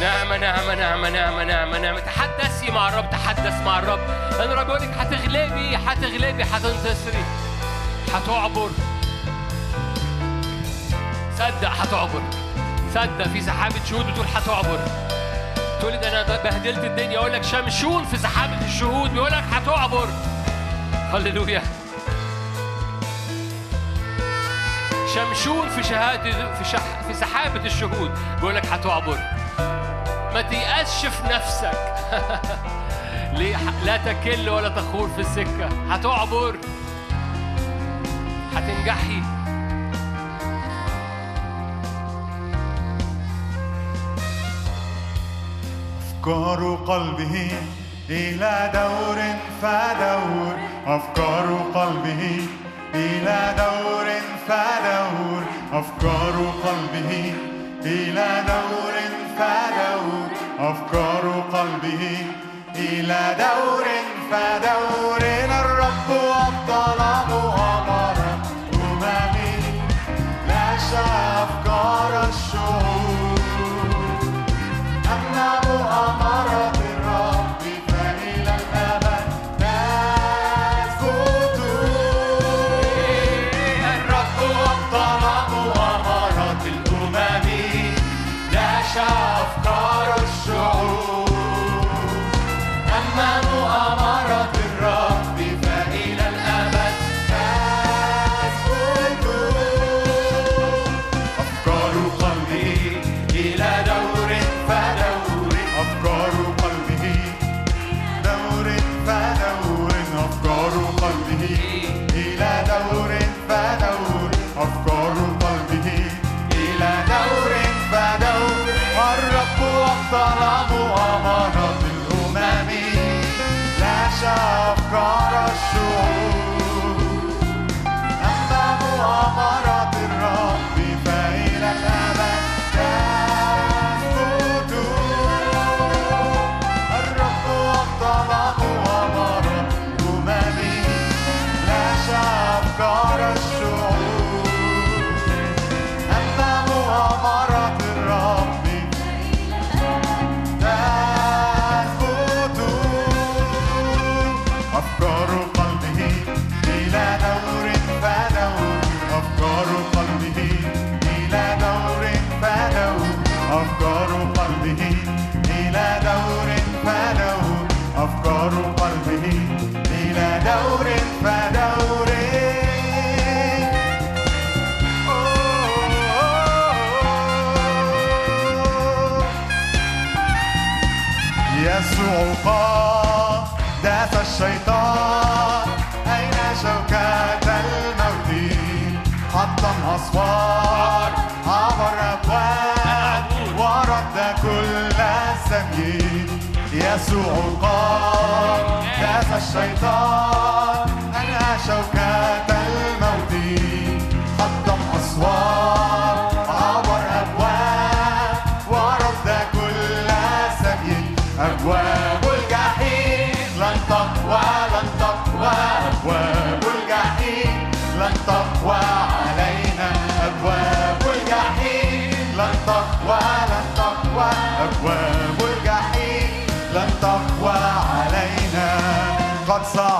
نعمة نعمة نعمة نعمة نعمة نعمة تحدثي مع الرب تحدث مع الرب لأن الرب يقول لك هتغلبي هتغلبي هتنتصري هتعبر صدق هتعبر صدق في سحابة شهود بتقول هتعبر تقول لي ده أنا بهدلت الدنيا. أقول لك شمشون في سحابة الشهود بيقول لك هتعبر هللويا. شمشون في شهادة في شح في سحابة الشهود بيقول لك هتعبر ما تيأسش في نفسك (laughs) لا تكل ولا تخور في السكة. هتعبر. هتنجحي. أفكار قلبه إلى دور فدور. أفكار قلبه إلى دور فدور. أفكار قلبه إلى دور فدور. أفكار قلبه إلى دور فدور الرب أفضل مؤامرة. أممي لا أفكار يسوع قاد داس الشيطان أنهى شوكة قد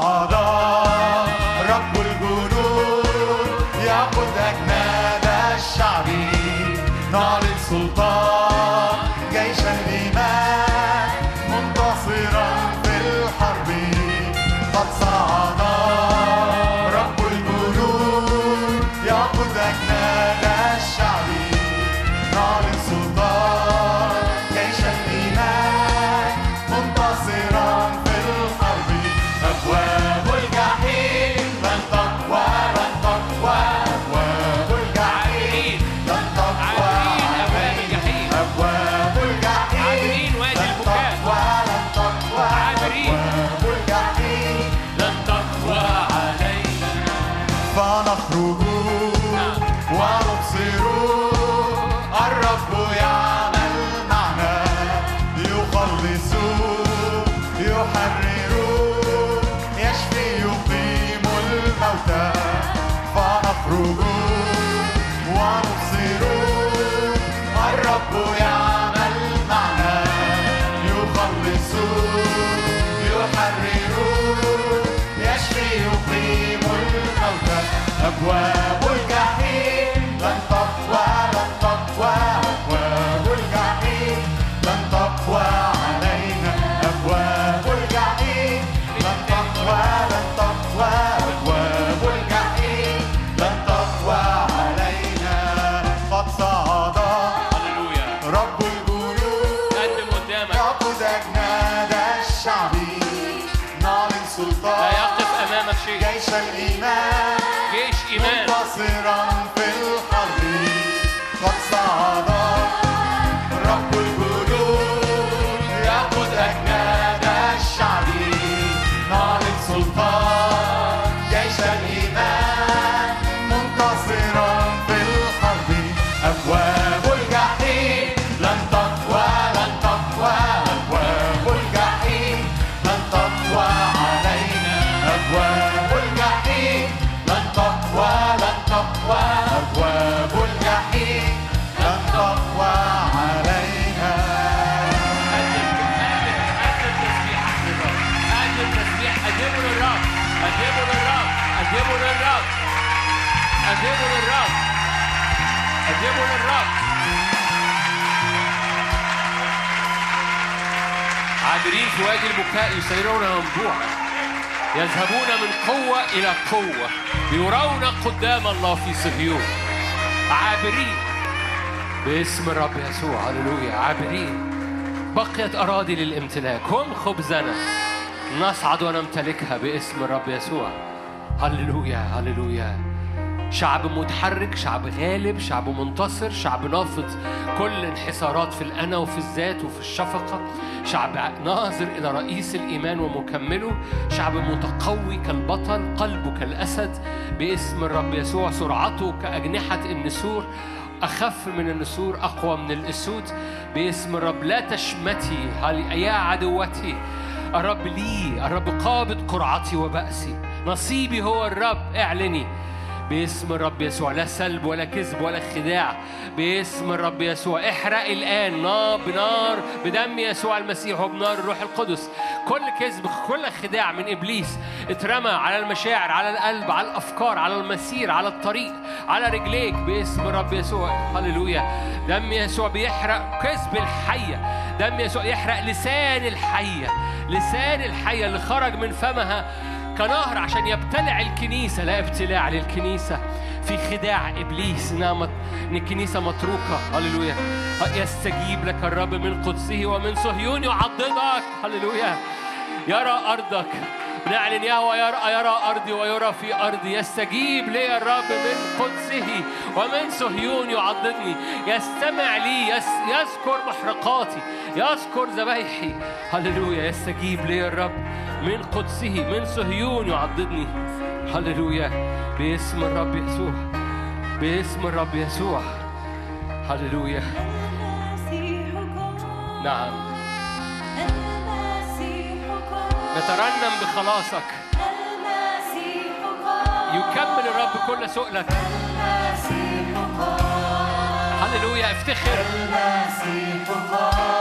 قدمه للرب. قدمه للرب. عابرين في وادي البكاء يسيرون ينبوعا يذهبون من قوة إلى قوة. يرون قدام الله في صهيون. عابرين. باسم الرب يسوع. هللويا. عابرين. بقيت أراضي للامتلاك. هم خبزنا. نصعد ونمتلكها باسم الرب يسوع. هللويا. هللويا. شعب متحرك شعب غالب شعب منتصر شعب نافض. كل انحسارات في الأنا وفي الذات وفي الشفقة. شعب ناظر إلى رئيس الإيمان ومكمله. شعب متقوي كالبطل قلبه كالأسد. باسم الرب يسوع سرعته كأجنحة النسور. أخف من النسور أقوى من الأسود. باسم الرب لا تشمتي يا عدوتي؟ الرب لي الرب قابض قرعتي وبأسي. نصيبي هو الرب اعلني. باسم الرب يسوع لا سلب ولا كذب ولا خداع. باسم الرب يسوع احرق الآن نار بنار بدم يسوع المسيح وبنار الروح القدس. كل كذب كل خداع من إبليس اترمى على المشاعر على القلب على الأفكار على المسير على الطريق على رجليك. باسم الرب يسوع هللويا. دم يسوع بيحرق كذب الحية. دم يسوع يحرق لسان الحية لسان الحية اللي خرج من فمها. كنهر عشان يبتلع الكنيسة لا ابتلاع للكنيسة. في خداع إبليس إنها. إن الكنيسة متروكة. هللويا. يستجيب لك الرب من قدسه ومن صهيون يعضدك. هللويا. يرى أرضك. بنعلن يهوى يرى يرى أرضي ويرى في أرضي. يستجيب لي الرب من قدسه ومن صهيون يعضدني. يستمع لي يس يذكر محرقاتي يذكر ذبايحي. هللويا. يستجيب لي الرب من قدسه من صهيون يعضدني. هللويا. باسم الرب يسوع. باسم الرب يسوع. هللويا. نعم. نترنم بخلاصك. يكمل الرب كل سؤلك. هللويا. افتخر. يكمل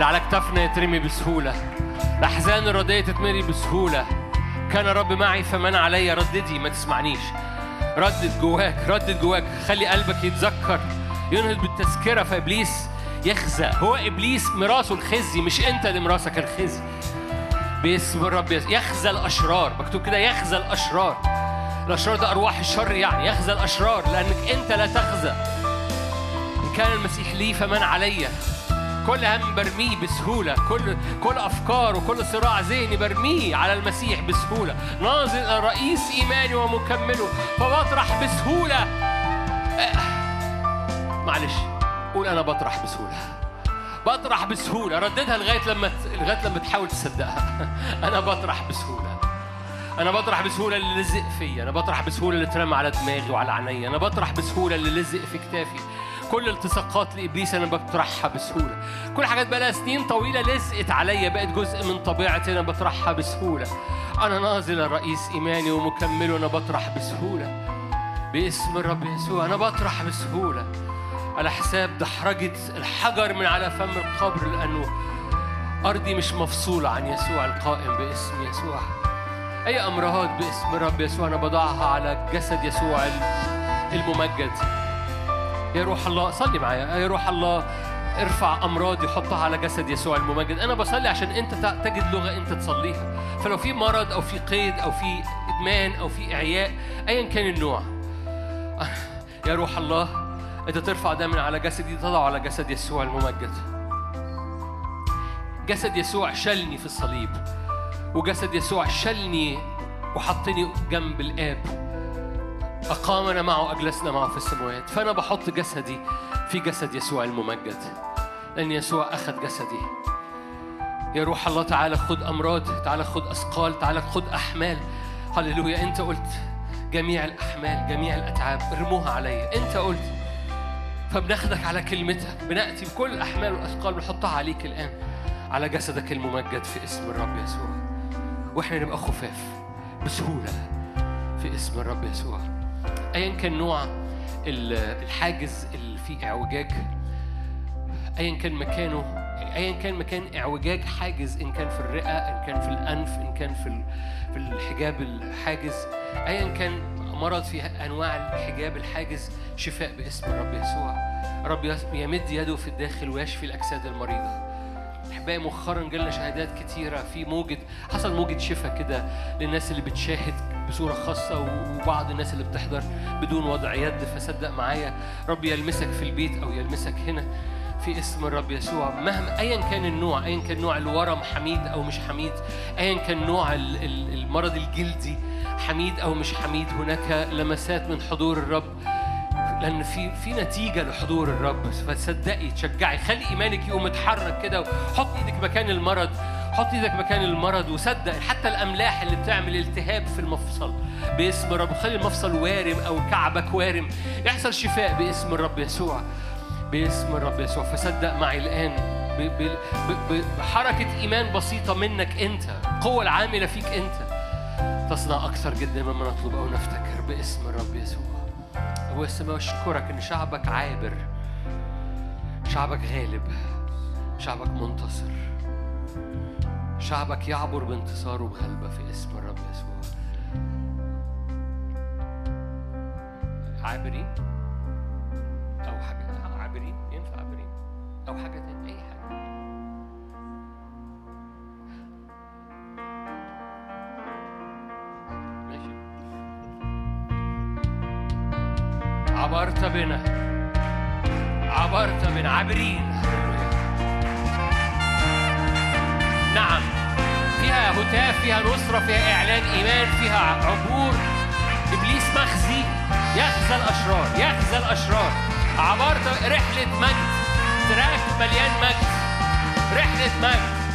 اللي على كتافنا يترمي بسهولة. الأحزان الردية تتمري بسهولة. كان رب معي فمن علي رددي ما تسمعنيش. ردد جواك ردد جواك. خلي قلبك يتذكر. ينهض بالتذكرة فإبليس يخزى هو إبليس مراسه الخزي مش أنت اللي مراسك الخزي. باسم الرب. يخزى الأشرار. مكتوب كده يخزى الأشرار. الأشرار ده أرواح الشر يعني. يخزى الأشرار لأنك أنت لا تخزى. إن كان المسيح لي فمن علي. كل هم برميه بسهولة. كل كل أفكار وكل صراع ذهني برميه على المسيح بسهولة. ناظر رئيس إيماني ومكمله. فبطرح بسهولة. آه. معلش قول أنا بطرح بسهولة. بطرح بسهولة. رددها لغاية لما لغاية لما تحاول تصدقها. (laughs) أنا بطرح بسهولة. أنا بطرح بسهولة اللي لزق فيا. أنا بطرح بسهولة اللي اترمى على دماغي وعلى عينيا. أنا بطرح بسهولة اللي لزق في كتافي. كل التصاقات لإبليس أنا بطرحها بسهولة. كل حاجات بقى لها سنين طويلة لزقت عليا بقت جزء من طبيعتي أنا بطرحها بسهولة. أنا نازل الرئيس إيماني ومكمله أنا بطرح بسهولة. باسم الرب يسوع أنا بطرح بسهولة. على حساب دحرجة الحجر من على فم القبر لأنه أرضي مش مفصولة عن يسوع القائم باسم يسوع. أي أمراض باسم الرب يسوع أنا بضعها على جسد يسوع الممجد. يا روح الله صلي معايا. يا روح الله ارفع أمراض يحطها على جسد يسوع الممجد. أنا بصلي عشان أنت تجد لغة أنت تصليها. فلو في مرض أو في قيد أو في إدمان أو في إعياء ايا كان النوع. (laughs) يا روح الله أنت ترفع ده من على جسدي تضع على جسد يسوع الممجد. جسد يسوع شلني في الصليب وجسد يسوع شلني وحطني جنب الآب. أقامنا معه أجلسنا معه في السماوات. فأنا بحط جسدي في جسد يسوع الممجد. لأن يسوع أخذ جسدي. يا روح الله تعالى خد أمراض تعالى خد أثقال تعالى خد أحمال. هللويا. أنت قلت جميع الأحمال جميع الأتعاب ارموها عليا أنت قلت فبناخدك على كلمتك بنأتي بكل الأحمال والأثقال بنحطها عليك الآن على جسدك الممجد في اسم الرب يسوع. وإحنا نبقى خفاف بسهولة في اسم الرب يسوع. ايا كان نوع ال- الحاجز اللي فيه إعوجاج ايا كان مكانه ايا كان مكان إعوجاج حاجز إن كان في الرئة إن كان في الأنف إن كان في في الحجاب الحاجز. ايا كان مرض في أنواع الحجاب الحاجز شفاء باسم الرب يسوع. رب يمد يده في الداخل ويشفي الأجساد المريضة. أحبائي مؤخرا جالنا شهادات كتيرة في موجة حصل موجة شفاء كده للناس اللي بتشاهد بصورة خاصة وبعض الناس اللي بتحضر بدون وضع يد فصدق معايا رب يلمسك في البيت أو يلمسك هنا في اسم الرب يسوع. مهما ايا كان النوع ايا كان نوع الورم حميد أو مش حميد ايا كان نوع ال- ال- المرض الجلدي حميد أو مش حميد هناك لمسات من حضور الرب لأن في في نتيجة لحضور الرب. فتصدقي تشجعي خلي إيمانك يقوم يتحرك كده وحط إيدك مكان المرض. حط إيدك مكان المرض وصدق حتى الاملاح اللي بتعمل التهاب في المفصل. باسم الرب خلي المفصل وارم أو كعبك وارم. يحصل شفاء باسم الرب يسوع. باسم الرب يسوع. فصدق معي الآن. ب- ب- ب- ب- بحركة إيمان بسيطة منك أنت القوه العاملة فيك أنت. تصنع أكثر جدا مما نطلب أو نفتكر باسم الرب يسوع. أبويا السماوي أشكرك إن شعبك عابر. شعبك غالب. شعبك منتصر. شعبك يعبر بانتصاره بغلبة في اسم الرب يسوع. عابرين؟ أو حاجة عابرين؟ ينفع عابرين. أو حاجة تانية. أي حاجة. ماشي. عبرت بنا. عبرت بنا. عابرين. نعم. فيها هتاف فيها نصرة فيها إعلان إيمان فيها عبور. إبليس مخزي يخزى الأشرار يخزى الأشرار. عبرت رحلة مجد تراك مليان مجد. رحلة مجد.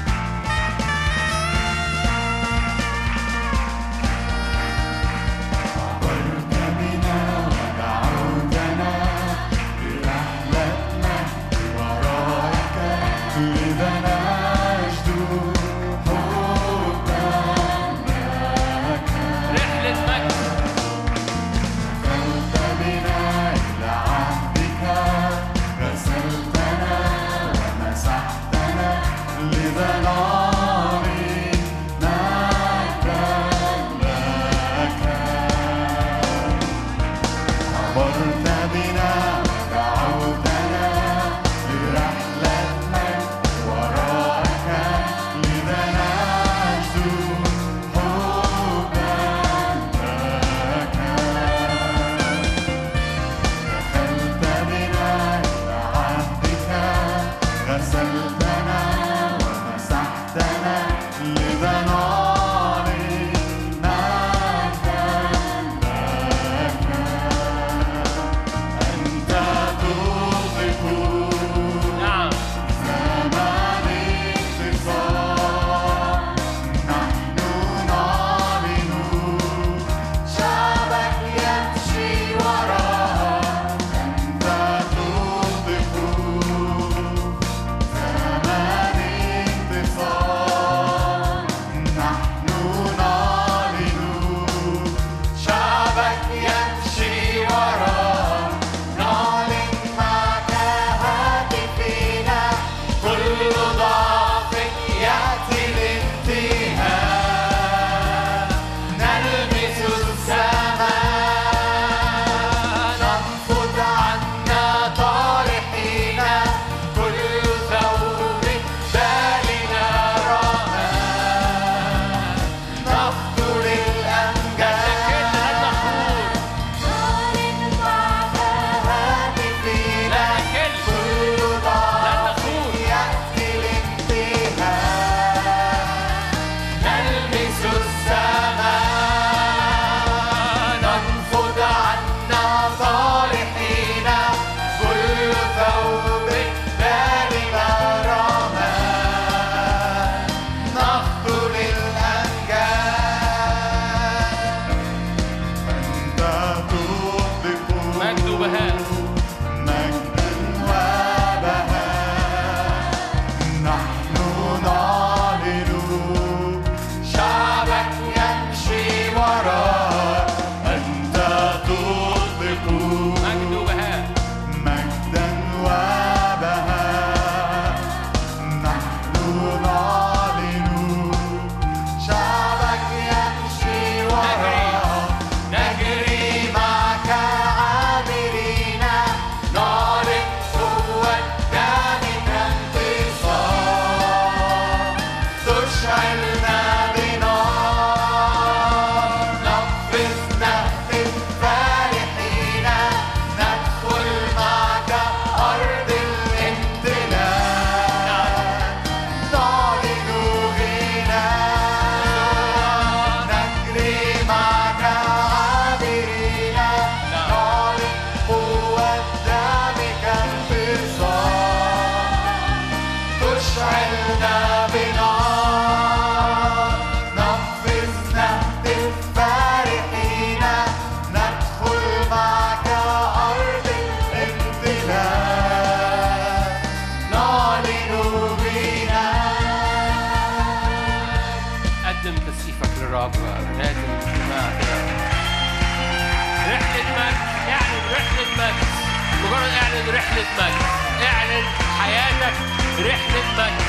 رحلة مجد اعلن حياتك رحلة مجد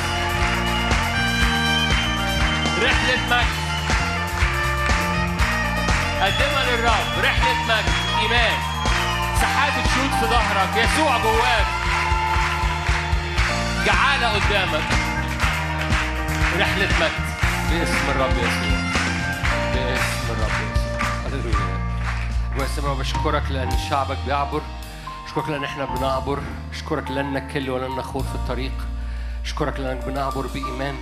رحلة مجد قدمها للرب. رحلة مجد إيمان. سحابة شوت في ظهرك. يسوع جواك. جعانة قدامك. رحلة مجد باسم الرب يسوع. باسم الرب يسوع. هللويا. ويا سبب بشكرك لأن شعبك بيعبر. أشكرك لأن إحنا بنعبر. أشكرك لن نكل ولن نخور في الطريق. أشكرك لأنك بنعبر بإيمان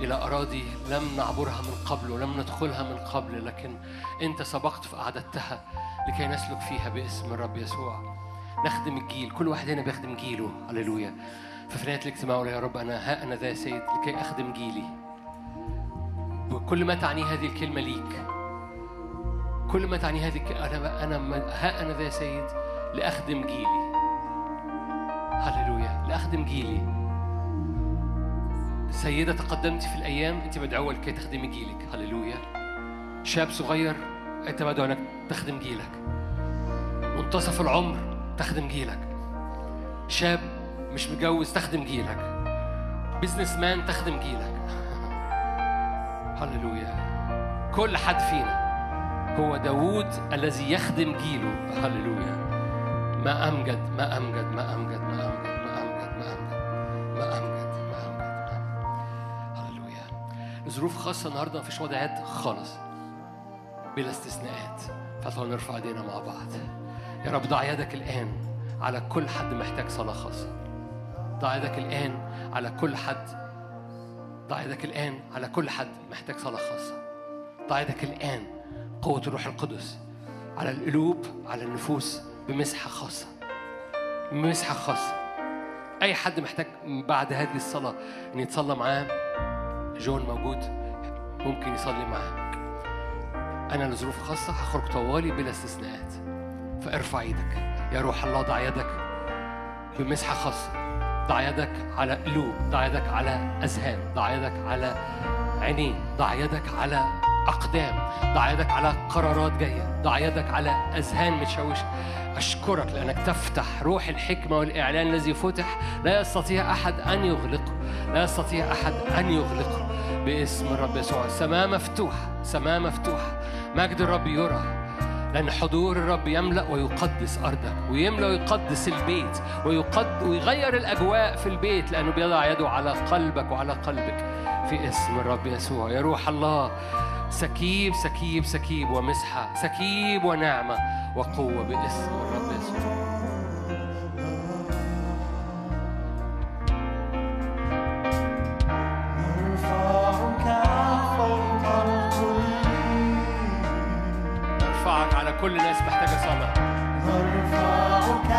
إلى أراضي لم نعبرها من قبل ولم ندخلها من قبل لكن أنت سبقت فأعددتها لكي نسلك فيها باسم الرب يسوع. نخدم الجيل كل واحد هنا بيخدم جيله. هللويا. ففي نهاية الاجتماع يا رب أنا ها أنا ذا يا سيد لكي أخدم جيلي. وكل ما تعني هذه الكلمة ليك. كل ما تعني هذه أنا أنا ها أنا ذا يا سيد لأخدم جيلي هللويا. لأخدم جيلي سيدة تقدمت في الأيام. أنت مدعوة لكي تخدمي جيلك هللويا. شاب صغير أنت مدعو أنك تخدم جيلك منتصف العمر تخدم جيلك شاب مش متجوز تخدم جيلك بزنس مان تخدم جيلك (laughs) هللويا. كل حد فينا هو داوود الذي يخدم جيله هللويا. ما أمجد ما أمجد ما أمجد ما أمجد ما أمجد ما أمجد ما أمجد ما أمجد ما هللويا. ظروف خاصة النهاردة مفيش وضعات خالص. بلا استثناءات. فتعالوا نرفع ايدينا مع بعض. يا رب ضع يدك الآن على كل حد محتاج صلاة خاصة. ضع يدك الآن على كل حد ضع يدك الآن على كل حد محتاج صلاة خاصة. ضع يدك الآن قوة الروح القدس على القلوب على النفوس بمسحة خاصة. بمسحة خاصة. أي حد محتاج بعد هذه الصلاة إن يتصلى معاه جون موجود ممكن يصلي معاه. أنا لظروف خاصة هخرج طوالي بلا استثناءات. فارفع إيدك يا روح الله ضع يدك بمسحة خاصة. ضع يدك على قلوب ضع يدك على أذهان ضع يدك على عينين ضع يدك على أقدام. ضع يدك على قرارات جاية. ضع يدك على أذهان متشوشة أشكرك لأنك تفتح روح الحكمة والإعلان الذي فتح. لا يستطيع أحد أن يغلقه. لا يستطيع أحد أن يغلقه. باسم الرب يسوع. السماء مفتوحة سماء مفتوحة مجد الرب يرى. لأن حضور الرب يملأ ويقدس أرضك ويملأ ويقدس البيت ويقد ويغير الأجواء في البيت لأنه بيضع يده على قلبك وعلى قلبك. في اسم الرب يسوع. يا روح الله. سكيب سكيب سكيب ومسحة سكيب ونعمة وقوة باسم الرب يسوع. نرفعك على كل ناس محتاجة صلاة. نرفعك